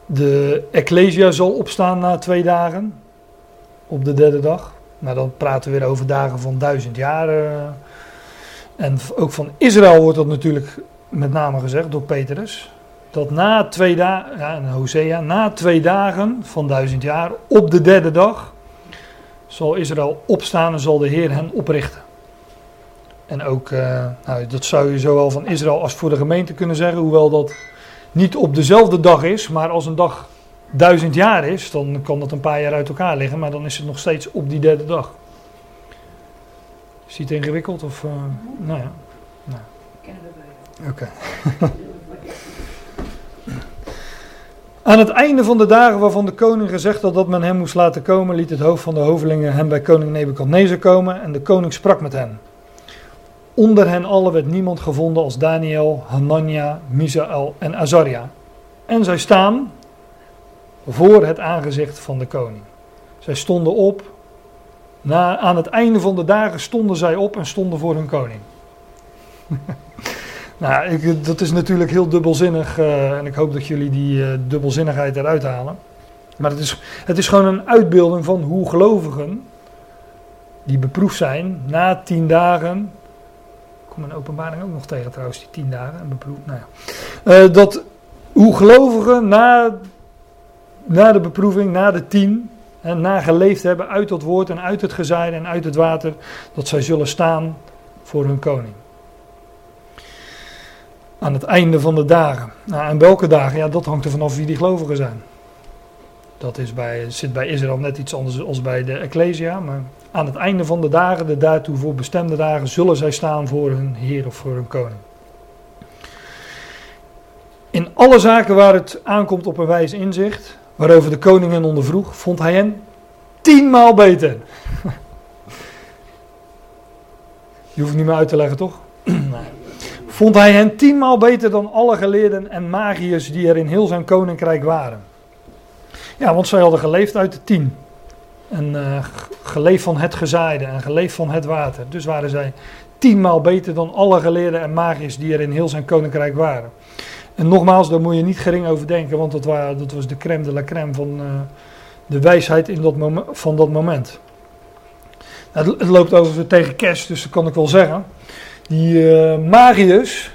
De Ecclesia zal opstaan na twee dagen op de derde dag. Nou, dan praten we weer over dagen van duizend jaar. Uh, en ook van Israël wordt dat natuurlijk met name gezegd door Petrus. Dat na twee dagen, ja, en Hosea, na twee dagen van duizend jaar, op de derde dag, zal Israël opstaan en zal de Heer hen oprichten. En ook, uh, nou, dat zou je zowel van Israël als voor de gemeente kunnen zeggen, hoewel dat niet op dezelfde dag is, maar als een dag duizend jaar is, dan kan dat een paar jaar uit elkaar liggen, maar dan is het nog steeds op die derde dag. Is het ingewikkeld? Of, uh, nou ja. Nou. Kennen we. Oké. Okay. Aan het einde van de dagen waarvan de koning gezegd had dat men hem moest laten komen, liet het hoofd van de hovelingen hem bij koning Nebukadnezar komen en de koning sprak met hen. Onder hen allen werd niemand gevonden als Daniel, Hanania, Misael en Azaria. En zij staan voor het aangezicht van de koning. Zij stonden op na, aan het einde van de dagen stonden zij op en stonden voor hun koning. nou, ik, dat is natuurlijk heel dubbelzinnig uh, en ik hoop dat jullie die uh, dubbelzinnigheid eruit halen. Maar het is, het is gewoon een uitbeelding van hoe gelovigen, die beproefd zijn, na tien dagen. Ik kom een openbaring ook nog tegen trouwens, die tien dagen en beproefd. Nou ja. uh, dat hoe gelovigen na, na de beproeving, na de tien, en nageleefd hebben uit dat woord en uit het gezaaide en uit het water, dat zij zullen staan voor hun koning. Aan het einde van de dagen. Nou, en welke dagen? Ja, dat hangt er vanaf wie die gelovigen zijn. Dat is bij, zit bij Israël net iets anders als bij de Ecclesia. Maar aan het einde van de dagen, de daartoe voor bestemde dagen, zullen zij staan voor hun Heer of voor hun koning. In alle zaken waar het aankomt op een wijs inzicht, waarover de koning hen ondervroeg, vond hij hen tienmaal beter. Je hoeft niet meer uit te leggen, toch? Vond hij hen tienmaal beter dan alle geleerden en magiërs die er in heel zijn koninkrijk waren. Ja, want zij hadden geleefd uit de tien. En uh, geleefd van het gezaaide en geleefd van het water. Dus waren zij tienmaal beter dan alle geleerden en magiërs die er in heel zijn koninkrijk waren. En nogmaals, daar moet je niet gering over denken, want dat, dat was de crème de la crème van uh, de wijsheid in dat van dat moment. Nou, het, loopt over tegen kerst, dus dat kan ik wel zeggen. Die uh, Marius,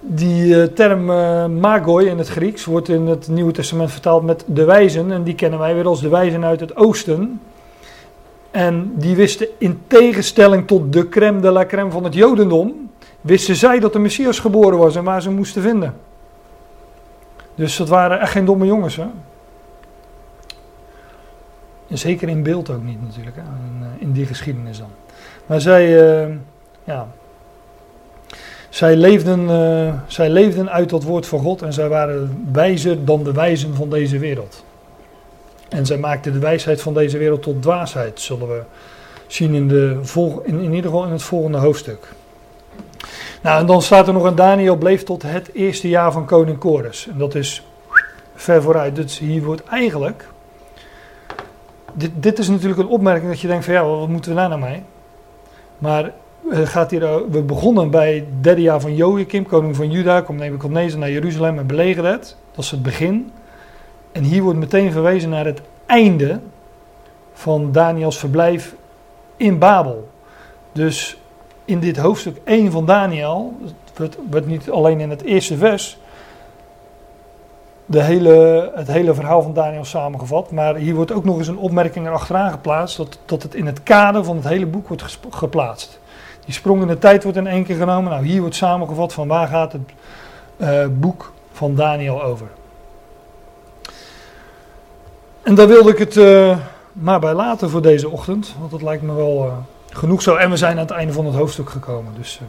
die uh, term uh, magoi in het Grieks wordt in het Nieuwe Testament vertaald met de wijzen. En die kennen wij weer als de wijzen uit het oosten. En die wisten in tegenstelling tot de crème de la crème van het jodendom, wisten zij dat de Messias geboren was en waar ze moesten vinden. Dus dat waren echt geen domme jongens. Hè? En zeker in beeld ook niet natuurlijk, in die geschiedenis dan. Maar zij, uh, ja, zij, leefden, uh, zij leefden uit dat woord van God en zij waren wijzer dan de wijzen van deze wereld. En zij maakten de wijsheid van deze wereld tot dwaasheid, zullen we zien in, de vol, in, in ieder geval in het volgende hoofdstuk. Nou, en dan staat er nog een Daniel bleef tot het eerste jaar van koning Kores. En dat is ver vooruit. Dus hier wordt eigenlijk... Dit, dit is natuurlijk een opmerking dat je denkt van ja, wat moeten we daar nou mee? Maar het gaat hier, we begonnen bij het derde jaar van Joachim, koning van Juda, komt Nebuchadnezzar naar Jeruzalem en belegerde het. Dat is het begin. En hier wordt meteen verwezen naar het einde van Daniels verblijf in Babel. Dus in dit hoofdstuk 1 van Daniel, het wordt niet alleen in het eerste vers de hele, het hele verhaal van Daniel samengevat, maar hier wordt ook nog eens een opmerking erachteraan geplaatst dat, het in het kader van het hele boek wordt geplaatst. Die sprong in de tijd wordt in één keer genomen. Nou, hier wordt samengevat van waar gaat het uh, boek van Daniel over. En daar wilde ik het uh, maar bij laten voor deze ochtend, want dat lijkt me wel uh, genoeg zo. En we zijn aan het einde van het hoofdstuk gekomen. Dus,